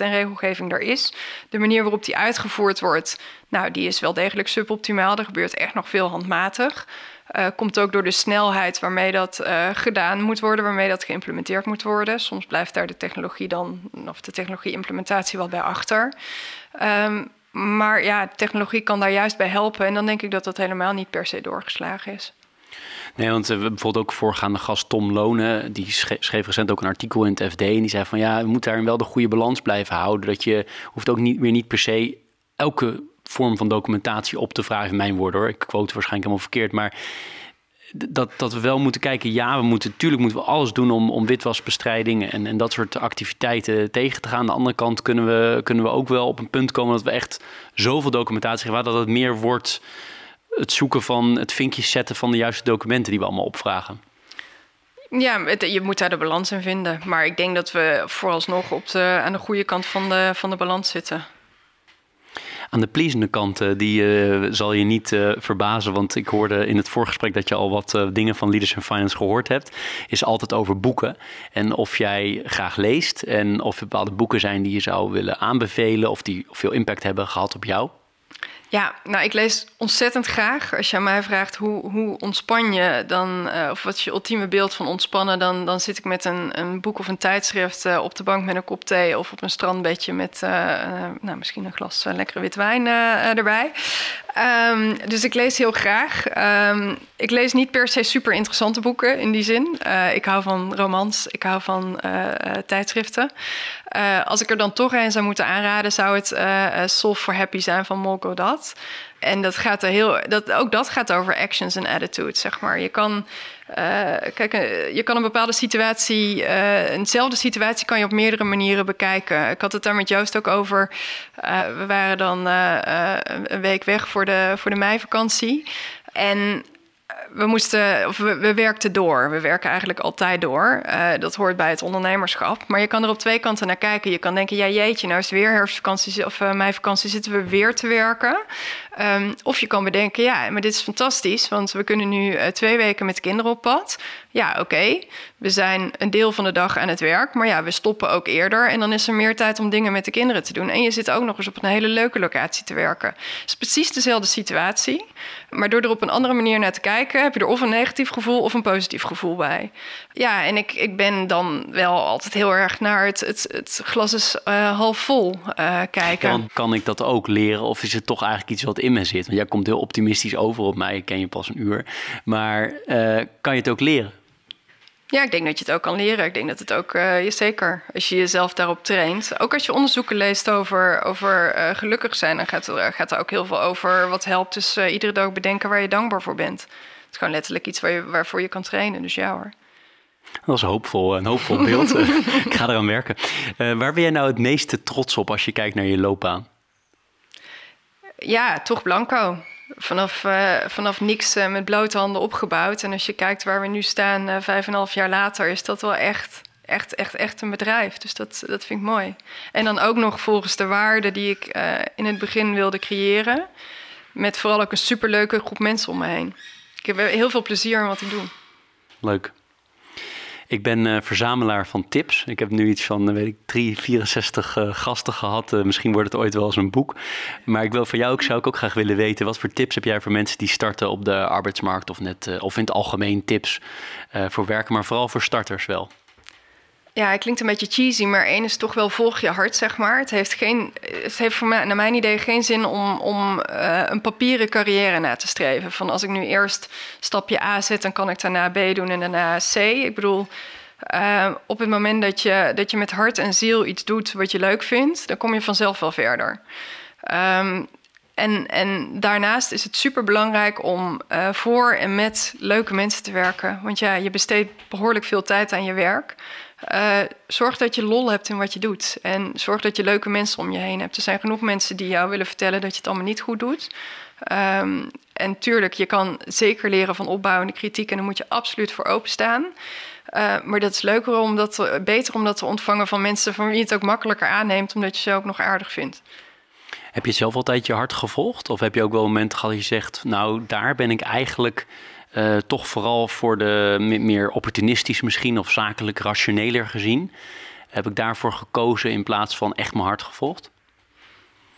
en, regelgeving, er is. De manier waarop die uitgevoerd wordt, nou, die is wel degelijk suboptimaal. Er gebeurt echt nog veel handmatig. Uh, komt ook door de snelheid waarmee dat gedaan moet worden, waarmee dat geïmplementeerd moet worden. Soms blijft daar de technologie dan, of de technologie-implementatie wel bij achter. Um, maar ja, technologie kan daar juist bij helpen. En dan denk ik dat dat helemaal niet per se doorgeslagen is. Nee, want uh, bijvoorbeeld ook voorgaande gast Tom Lonen, die schreef recent ook een artikel in het FD. En die zei van ja, we moeten daarin wel de goede balans blijven houden. Dat je hoeft ook niet meer niet per se elke vorm van documentatie op te vragen. Mijn woorden hoor, ik quote waarschijnlijk helemaal verkeerd. Maar dat, dat we wel moeten kijken, ja, we moeten natuurlijk moeten we alles doen om, om witwasbestrijding en, en dat soort activiteiten tegen te gaan. Aan de andere kant kunnen we, kunnen we ook wel op een punt komen dat we echt zoveel documentatie hebben, dat het meer wordt het zoeken van het vinkje zetten van de juiste documenten die we allemaal opvragen. Ja, je moet daar de balans in vinden. Maar ik denk dat we vooralsnog op de, aan de goede kant van de, van de balans zitten. Aan de pleasende kant, die zal je niet verbazen, want ik hoorde in het voorgesprek dat je al wat dingen van Leaders in Finance gehoord hebt, is altijd over boeken. En of jij graag leest en of er bepaalde boeken zijn die je zou willen aanbevelen of die veel impact hebben gehad op jou. Ja, nou, ik lees ontzettend graag. Als je aan mij vraagt hoe, hoe ontspan je, dan, uh, of wat is je ultieme beeld van ontspannen, dan, dan zit ik met een, een boek of een tijdschrift uh, op de bank met een kop thee of op een strandbedje met uh, nou, misschien een glas lekkere wit wijn erbij. Um, dus ik lees heel graag. Um, ik lees niet per se super interessante boeken in die zin. ik hou van romans, ik hou van tijdschriften. als ik er dan toch een zou moeten aanraden, zou het Solve for Happy zijn van Molko Dat. En dat gaat er heel, dat, ook dat gaat over actions en attitudes, zeg maar. Je kan, kijk, eh, je kan een bepaalde situatie, uh, eenzelfde situatie kan je op meerdere manieren bekijken. Ik had het daar met Joost ook over. We waren dan een week weg voor de, voor de meivakantie. En we moesten, of we, we, werkten door. We werken eigenlijk altijd door. Dat hoort bij het ondernemerschap. Maar je kan er op twee kanten naar kijken. Je kan denken, ja jeetje, nou is het weer herfstvakantie of meivakantie, zitten we weer te werken. Um, of je kan bedenken, ja, maar dit is fantastisch, want we kunnen nu uh, twee weken met kinderen op pad. Ja, oké, we zijn een deel van de dag aan het werk, maar ja, we stoppen ook eerder. En dan is er meer tijd om dingen met de kinderen te doen. En je zit ook nog eens op een hele leuke locatie te werken. Het is precies dezelfde situatie, maar door er op een andere manier naar te kijken, heb je er of een negatief gevoel of een positief gevoel bij. Ja, en ik, ik ben dan wel altijd heel erg naar het, het, het glas is uh, half vol uh, kijken. Dan kan ik dat ook leren, of is het toch eigenlijk iets wat in me zit? Want jij komt heel optimistisch over op mij, ik ken je pas een uur. Maar uh, kan je het ook leren? Ja, ik denk dat je het ook kan leren. Ik denk dat het ook, uh, je zeker, als je jezelf daarop traint. Ook als je onderzoeken leest over, over uh, gelukkig zijn, dan gaat, er, gaat er ook heel veel over wat helpt. Dus uh, iedere dag bedenken waar je dankbaar voor bent. Het is gewoon letterlijk iets waar je, waarvoor je kan trainen. Dus ja hoor. Dat is hoopvol, een hoopvol beeld. *laughs* ik ga eraan werken. waar ben jij nou het meeste trots op als je kijkt naar je loopbaan? Ja, toch Blanco vanaf, uh, vanaf niks uh, met blote handen opgebouwd. En als je kijkt waar we nu staan, uh, vijf en half jaar later, is dat wel echt, echt, echt, echt een bedrijf. Dus dat, dat vind ik mooi. En dan ook nog volgens de waarden die ik in het begin wilde creëren. Met vooral ook een superleuke groep mensen om me heen. Ik heb heel veel plezier in wat ik doe. Leuk. Ik ben uh, verzamelaar van tips. Ik heb nu iets van, uh, weet ik, 3, 64 uh, gasten gehad. Misschien wordt het ooit wel eens een boek. Maar ik wil van jou ook, zou ik ook graag willen weten... wat voor tips heb jij voor mensen die starten op de arbeidsmarkt... of, net, of in het algemeen tips voor werken, maar vooral voor starters wel? Ja, het klinkt een beetje cheesy, maar één is toch wel volg je hart, zeg maar. Het heeft, geen, het heeft voor mij, naar mijn idee geen zin om, om uh, een papieren carrière na te streven. Van als ik nu eerst stapje A zet, dan kan ik daarna B doen en daarna C. Ik bedoel, uh, op het moment dat je, dat je met hart en ziel iets doet wat je leuk vindt, dan kom je vanzelf wel verder. Um, en, en daarnaast is het super belangrijk om uh, voor en met leuke mensen te werken. Want ja, je besteedt behoorlijk veel tijd aan je werk. Uh, zorg dat je lol hebt in wat je doet. En zorg dat je leuke mensen om je heen hebt. Er zijn genoeg mensen die jou willen vertellen dat je het allemaal niet goed doet. Um, en tuurlijk, je kan zeker leren van opbouwende kritiek en daar moet je absoluut voor openstaan. Uh, maar dat is leuker om dat, beter om dat te ontvangen van mensen van wie je het ook makkelijker aanneemt, omdat je ze ook nog aardig vindt. Heb je zelf altijd je hart gevolgd? Of heb je ook wel momenten gehad dat je zegt, nou daar ben ik eigenlijk uh, toch vooral voor de meer opportunistisch misschien of zakelijk rationeler gezien. Heb ik daarvoor gekozen in plaats van echt mijn hart gevolgd?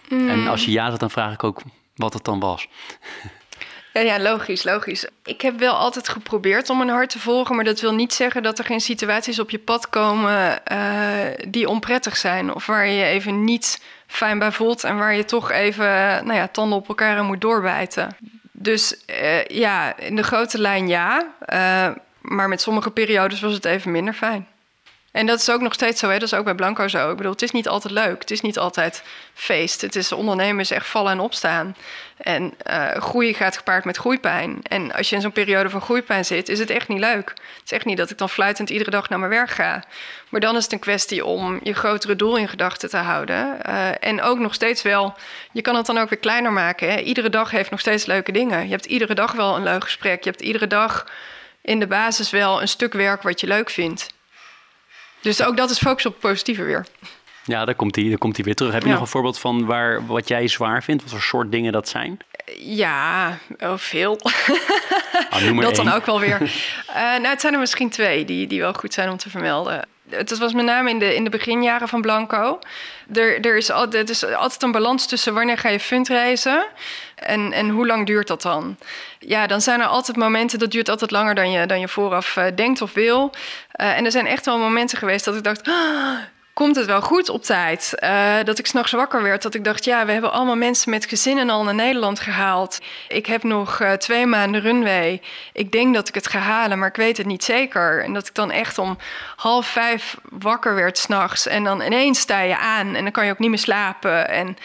Mm. En als je ja zegt, dan vraag ik ook wat het dan was. *laughs* Ja, ja, logisch, logisch. Ik heb wel altijd geprobeerd om mijn hart te volgen, maar dat wil niet zeggen dat er geen situaties op je pad komen uh, die onprettig zijn of waar je je even niet fijn bij voelt en waar je toch even nou ja, tanden op elkaar moet doorbijten. Dus uh, ja, in de grote lijn ja. Uh, maar met sommige periodes was het even minder fijn. En dat is ook nog steeds zo, hè? dat is ook bij Blanco zo. Ik bedoel, het is niet altijd leuk, het is niet altijd feest. Het is ondernemen is echt vallen en opstaan. En uh, groei gaat gepaard met groeipijn. En als je in zo'n periode van groeipijn zit, is het echt niet leuk. Het is echt niet dat ik dan fluitend iedere dag naar mijn werk ga. Maar dan is het een kwestie om je grotere doel in gedachten te houden. Uh, en ook nog steeds wel, je kan het dan ook weer kleiner maken. Iedere dag heeft nog steeds leuke dingen. Je hebt iedere dag wel een leuk gesprek. Je hebt iedere dag in de basis wel een stuk werk wat je leuk vindt. Dus ook dat is focus op het positieve weer. Ja, daar komt hij, daar komt weer terug. Heb je Ja. nog een voorbeeld van waar, wat jij zwaar vindt? Wat voor soort dingen dat zijn? Ja, oh, veel. Ah, *laughs* dat dan ook wel weer. Eh, nou, het zijn er misschien twee die, die wel goed zijn om te vermelden. Het was met name in de, in de beginjaren van Blanco. Er, er, is altijd, er is altijd een balans tussen wanneer ga je fundraisen en, en hoe lang duurt dat dan. Ja, dan zijn er altijd momenten, dat duurt altijd langer dan je, dan je vooraf eh, denkt of wil. Eh, en er zijn echt wel momenten geweest dat ik dacht... "Ah, komt het wel goed op tijd. Eh, dat ik s'nachts wakker werd, dat ik dacht... ja, we hebben allemaal mensen met gezinnen al naar Nederland gehaald. Ik heb nog eh, twee maanden runway. Ik denk dat ik het ga halen, maar ik weet het niet zeker. En dat ik dan echt om half vijf wakker werd s'nachts... en dan ineens sta je aan en dan kan je ook niet meer slapen. En,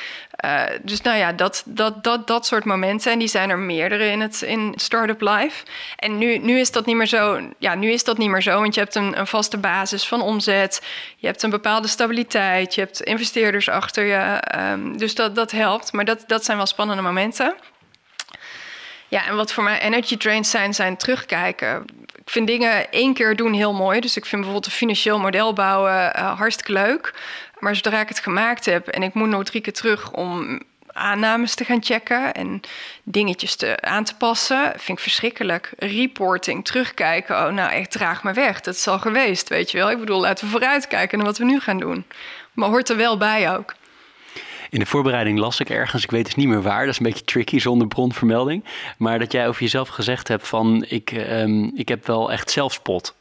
eh, dus nou ja, dat, dat, dat, dat soort momenten. En die zijn er meerdere in het in Startup Life. En nu, nu is dat niet meer zo. Ja, nu is dat niet meer zo. Want je hebt een, een vaste basis van omzet. Je hebt een bepaalde stabiliteit. Je hebt investeerders achter je. Ehm, dus dat, dat helpt. Maar dat, dat zijn wel spannende momenten. Ja, en wat voor mij energy drains zijn, zijn terugkijken. Ik vind dingen één keer doen heel mooi. Dus ik vind bijvoorbeeld een financieel model bouwen eh, hartstikke leuk. Maar zodra ik het gemaakt heb en ik moet nog drie keer terug om aannames te gaan checken en dingetjes te, aan te passen, vind ik verschrikkelijk. Reporting, terugkijken, oh nou echt draag me weg. Dat is al geweest, weet je wel. Ik bedoel, laten we vooruitkijken naar wat we nu gaan doen. Maar hoort er wel bij ook. In de voorbereiding las ik ergens, ik weet dus niet meer waar, dat is een beetje tricky zonder bronvermelding, maar dat jij over jezelf gezegd hebt van ik, ehm, ik heb wel echt zelfspot.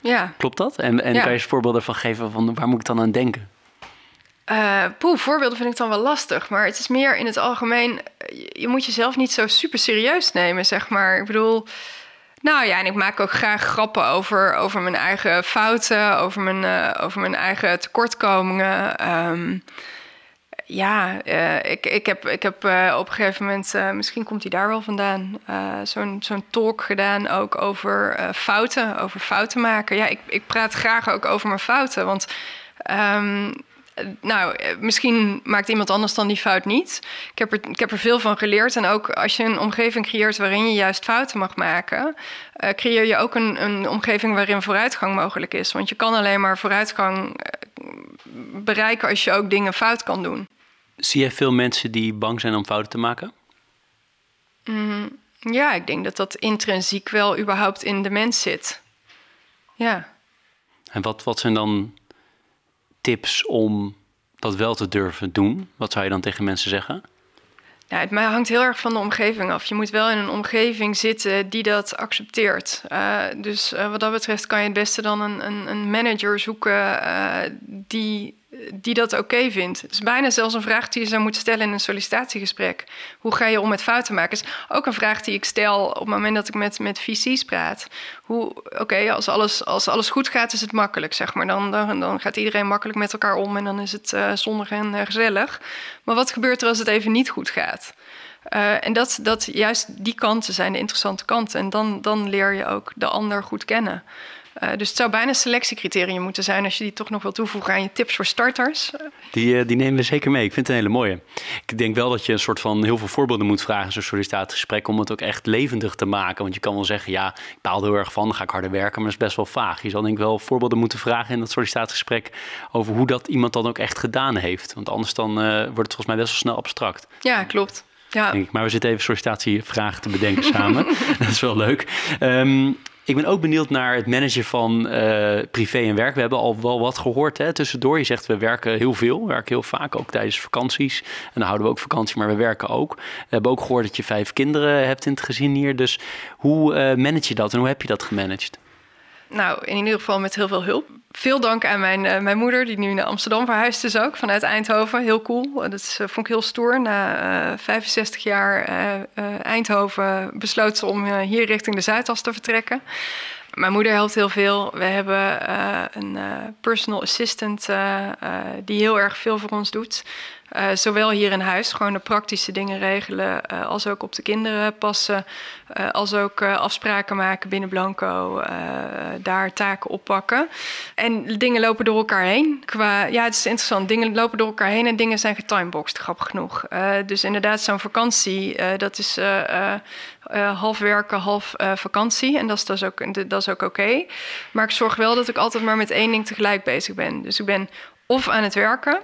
Ja. Klopt dat? En, en Ja. kan je eens voorbeelden van geven van waar moet ik dan aan denken? Eh poeh, voorbeelden vind ik dan wel lastig. Maar het is meer in het algemeen... Je, je moet jezelf niet zo super serieus nemen, zeg maar. Ik bedoel... Nou ja, en ik maak ook graag grappen over, over mijn eigen fouten... over mijn, eh, over mijn eigen tekortkomingen. Ehm, ja, eh, ik, ik heb, ik heb eh, op een gegeven moment... eh, misschien komt hij daar wel vandaan... zo'n zo'n talk gedaan ook over fouten. Over fouten maken. Ja, ik, ik praat graag ook over mijn fouten. Want... ehm, nou, misschien maakt iemand anders dan die fout niet. Ik heb, er, ik heb er veel van geleerd. En ook als je een omgeving creëert waarin je juist fouten mag maken, creëer je ook een, een omgeving waarin vooruitgang mogelijk is. Want je kan alleen maar vooruitgang bereiken als je ook dingen fout kan doen. Zie je veel mensen die bang zijn om fouten te maken? Ja, ik denk dat dat intrinsiek wel überhaupt in de mens zit. Ja. En wat, wat zijn dan tips om dat wel te durven doen? Wat zou je dan tegen mensen zeggen? Ja, het hangt heel erg van de omgeving af. Je moet wel in een omgeving zitten die dat accepteert. Uh, dus uh, wat dat betreft kan je het beste dan een, een, een manager zoeken uh, die, die dat oké vindt. Het is bijna zelfs een vraag die je zou moeten stellen in een sollicitatiegesprek. Hoe ga je om met fouten maken? is ook een vraag die ik stel op het moment dat ik met, met VC's praat. Oké, als, alles, als alles goed gaat, is het makkelijk, zeg maar. Dan, dan, gaat iedereen makkelijk met elkaar om en dan is het uh, zonnig en uh, gezellig. Maar wat gebeurt er als het even niet goed gaat? Uh, en dat, dat juist die kanten zijn de interessante kanten. En dan, dan leer je ook de ander goed kennen. Uh, dus het zou bijna een selectiecriterium moeten zijn als je die toch nog wil toevoegen aan je tips voor starters. Die, uh, die nemen we zeker mee. Ik vind het een hele mooie. Ik denk wel dat je een soort van heel veel voorbeelden moet vragen in zo'n sollicitatiegesprek om het ook echt levendig te maken. Want je kan wel zeggen, ja, ik baal er heel erg van, dan ga ik harder werken, maar dat is best wel vaag. Je zal denk ik wel voorbeelden moeten vragen in dat sollicitatiegesprek over hoe dat iemand dan ook echt gedaan heeft. Want anders dan uh, wordt het volgens mij best wel snel abstract. Ja, klopt. Ja. Maar we zitten even sollicitatievragen te bedenken samen. *laughs* dat is wel leuk. Um, ik ben ook benieuwd naar het managen van uh, privé en werk. We hebben al wel wat gehoord hè, tussendoor. Je zegt we werken heel veel, we werken heel vaak, ook tijdens vakanties. En dan houden we ook vakantie, maar we werken ook. We hebben ook gehoord dat je vijf kinderen hebt in het gezin hier. Dus hoe uh, manage je dat en hoe heb je dat gemanaged? Nou, in ieder geval met heel veel hulp. Veel dank aan mijn, uh, mijn moeder, die nu naar Amsterdam verhuisd is ook, vanuit Eindhoven. Heel cool. Dat is, uh, vond ik heel stoer. Na uh, 65 jaar eh, Eindhoven besloot ze om hier richting de Zuidas te vertrekken. Mijn moeder helpt heel veel. We hebben een personal assistant die heel erg veel voor ons doet. Uh, zowel hier in huis, gewoon de praktische dingen regelen, uh, als ook op de kinderen passen, uh, als ook afspraken maken binnen Blanco, daar taken oppakken. En dingen lopen door elkaar heen. Qua, ja, het is interessant, dingen lopen door elkaar heen en dingen zijn getimeboxed, grappig genoeg. dus inderdaad, zo'n vakantie, dat is half werken, half vakantie. En dat is, ook, dat is ook oké. Maar ik zorg wel dat ik altijd maar met één ding tegelijk bezig ben. Dus ik ben of aan het werken.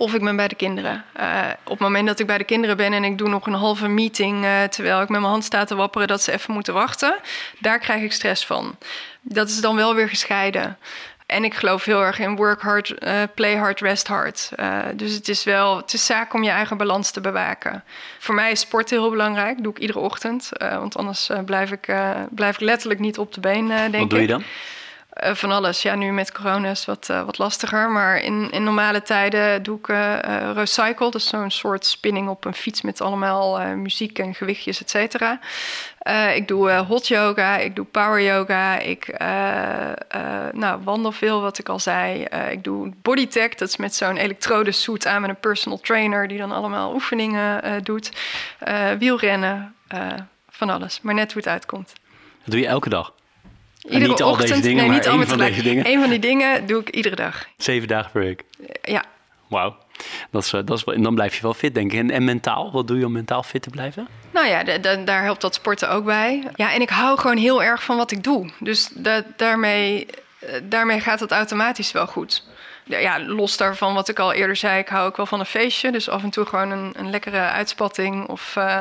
Of ik ben bij de kinderen. Uh, op het moment dat ik bij de kinderen ben en ik doe nog een halve meeting uh, terwijl ik met mijn hand sta te wapperen dat ze even moeten wachten, daar krijg ik stress van. Dat is dan wel weer gescheiden. En ik geloof heel erg in work hard, uh, play hard, rest hard. dus het is wel, het is zaak om je eigen balans te bewaken. Voor mij is sport heel belangrijk. Dat doe ik iedere ochtend. want anders blijf, ik, blijf ik letterlijk niet op de been, denk Wat doe je dan? Uh, van alles. Ja, nu met corona is het wat, uh, wat lastiger. Maar in, in normale tijden doe ik uh, recycle. Dus zo'n soort spinning op een fiets met allemaal muziek en gewichtjes, et cetera. ik doe hot yoga, ik doe power yoga. Ik nou, wandel veel, wat ik al zei. ik doe bodytech, dat is met zo'n elektrodesuit aan met een personal trainer... die dan allemaal oefeningen doet. wielrennen, van alles. Maar net hoe het uitkomt. Dat doe je elke dag? Iedere niet al ochtend, deze dingen, nee, maar niet één allemaal van deze dingen. Eén van die dingen doe ik iedere dag. Zeven dagen per week. Ja, Wauw. Dat is, eh, dat is, en dan blijf je wel fit, denk ik. En, en mentaal, wat doe je om mentaal fit te blijven? nou ja, da- da- daar helpt dat sporten ook bij. Ja, en ik hou gewoon heel erg van wat ik doe. Dus da- daarmee, eh, daarmee gaat het automatisch wel goed. Ja, los daarvan wat ik al eerder zei, ik hou ook wel van een feestje. Dus af en toe gewoon een, een lekkere uitspatting. Of eh,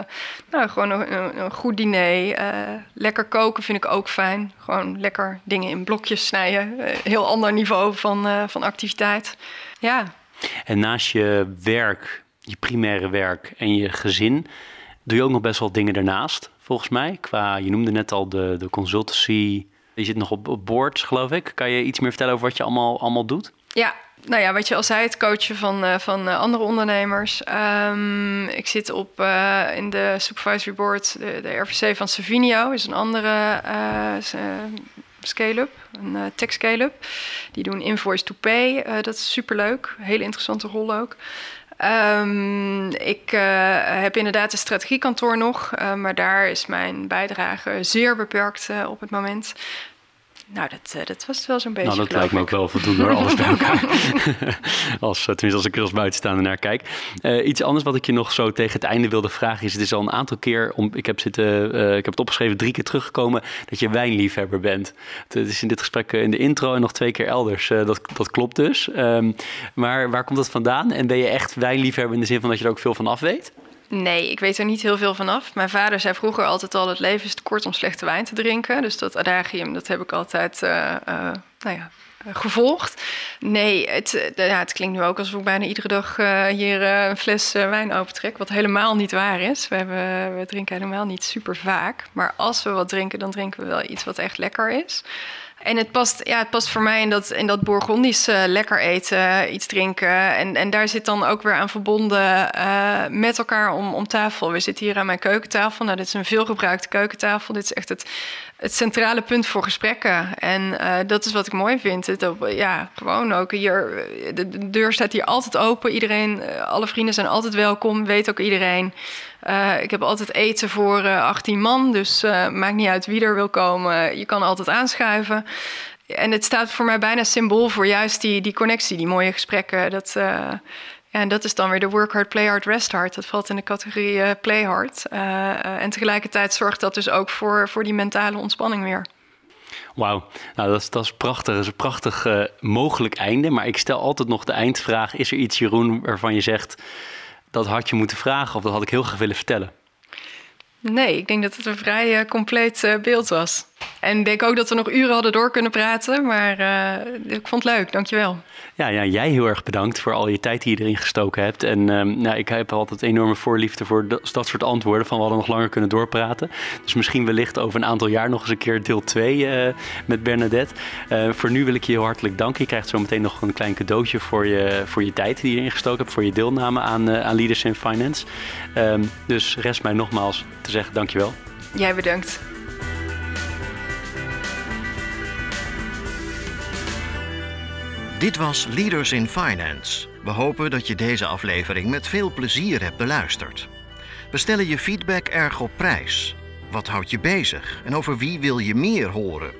nou, gewoon een, een, goed diner. Eh, lekker koken vind ik ook fijn. Gewoon lekker dingen in blokjes snijden. Eh, heel ander niveau van, van activiteit. Ja, En naast je werk, je primaire werk en je gezin, doe je ook nog best wel dingen daarnaast, volgens mij. Qua, je noemde net al de, de consultancy. Je zit nog op, op geloof ik. Kan je iets meer vertellen over wat je allemaal, allemaal doet? Ja, nou ja, wat je al zei, het coachen van, eh, van eh, andere ondernemers. Ehm, ik zit op, eh, in de supervisory board, de, de RVC van Savinio, is een andere scale-up, een tech scale-up. Die doen invoice to pay, dat is superleuk, hele interessante rol ook. Ehm, ik heb inderdaad een strategiekantoor nog, maar daar is mijn bijdrage zeer beperkt op het moment. Nou, dat, eh, dat was wel zo'n beetje. nou, dat lijkt me ook wel voldoende hoor, alles bij *laughs* elkaar. *laughs* als, eh, tenminste, als ik er als buitenstaander naar kijk. Eh, iets anders wat ik je nog zo tegen het einde wilde vragen is... het is al een aantal keer, om, ik, heb zitten, ik heb het opgeschreven, drie keer teruggekomen... dat je wijnliefhebber bent. Het is in dit gesprek in de intro en nog twee keer elders. Dat, dat klopt dus. Ehm, maar waar komt dat vandaan? En ben je echt wijnliefhebber in de zin van dat je er ook veel van af weet? Nee, ik weet er niet heel veel van af. Mijn vader zei vroeger altijd al: het leven is te kort om slechte wijn te drinken. Dus dat adagium, dat heb ik altijd eh, eh, nou ja, eh, gevolgd. Nee, het, klinkt nu ook alsof ik bijna iedere dag hier een fles wijn opentrek. Wat helemaal niet waar is. We, hebben, we drinken helemaal niet super vaak. Maar als we wat drinken, dan drinken we wel iets wat echt lekker is. En het past, ja, het past voor mij in dat, in dat Bourgondische lekker eten, iets drinken. En, en daar zit dan ook weer aan verbonden eh, met elkaar om, om tafel. We zitten hier aan mijn keukentafel. Nou, dit is een veelgebruikte keukentafel. Dit is echt het, het centrale punt voor gesprekken. En eh, dat is wat ik mooi vind. Het, ja, gewoon ook hier. De, de deur staat hier altijd open. Iedereen, eh, alle vrienden zijn altijd welkom. Weet ook iedereen. Eh, ik heb altijd eten voor eh 18 man. Dus eh, maakt niet uit wie er wil komen. Je kan altijd aanschuiven. En het staat voor mij bijna symbool voor juist die, die connectie, die mooie gesprekken. Dat, eh, en dat is dan weer de work hard, play hard, rest hard. Dat valt in de categorie eh, play hard. Eh, eh, en tegelijkertijd zorgt dat dus ook voor, voor die mentale ontspanning weer. Wauw, nou dat is, dat is prachtig. Dat is een prachtig eh, mogelijk einde. Maar ik stel altijd nog de eindvraag. Is er iets, Jeroen, waarvan je zegt... dat had je moeten vragen of dat had ik heel graag willen vertellen? Nee, ik denk dat het een vrij eh, compleet eh, beeld was. En ik denk ook dat we nog uren hadden door kunnen praten. Maar eh, ik vond het leuk, dankjewel. Ja, ja, jij heel erg bedankt voor al je tijd die je erin gestoken hebt. En ehm, nou, ik heb altijd enorme voorliefde voor dat, dat soort antwoorden. Van we hadden nog langer kunnen doorpraten. Dus misschien wellicht over een aantal jaar nog eens een keer deel 2 met Bernadette. Eh, voor nu wil ik je heel hartelijk danken. Je krijgt zo meteen nog een klein cadeautje voor je, voor je tijd die je erin gestoken hebt. Voor je deelname aan, eh, aan Leaders in Finance. Ehm, dus rest mij nogmaals te zeggen dankjewel. Jij bedankt. Dit was Leaders in Finance. We hopen dat je deze aflevering met veel plezier hebt beluisterd. We stellen je feedback erg op prijs. Wat houdt je bezig en over wie wil je meer horen?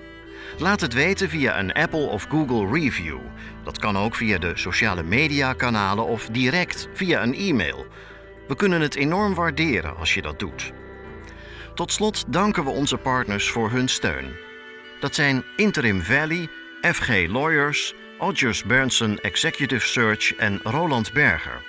Laat het weten via een Apple of Google review. Dat kan ook via de sociale media kanalen of direct via een e-mail. We kunnen het enorm waarderen als je dat doet. Tot slot danken we onze partners voor hun steun. Dat zijn Interim Valley, FG Lawyers, Odgers Berndsen Executive Search en Roland Berger.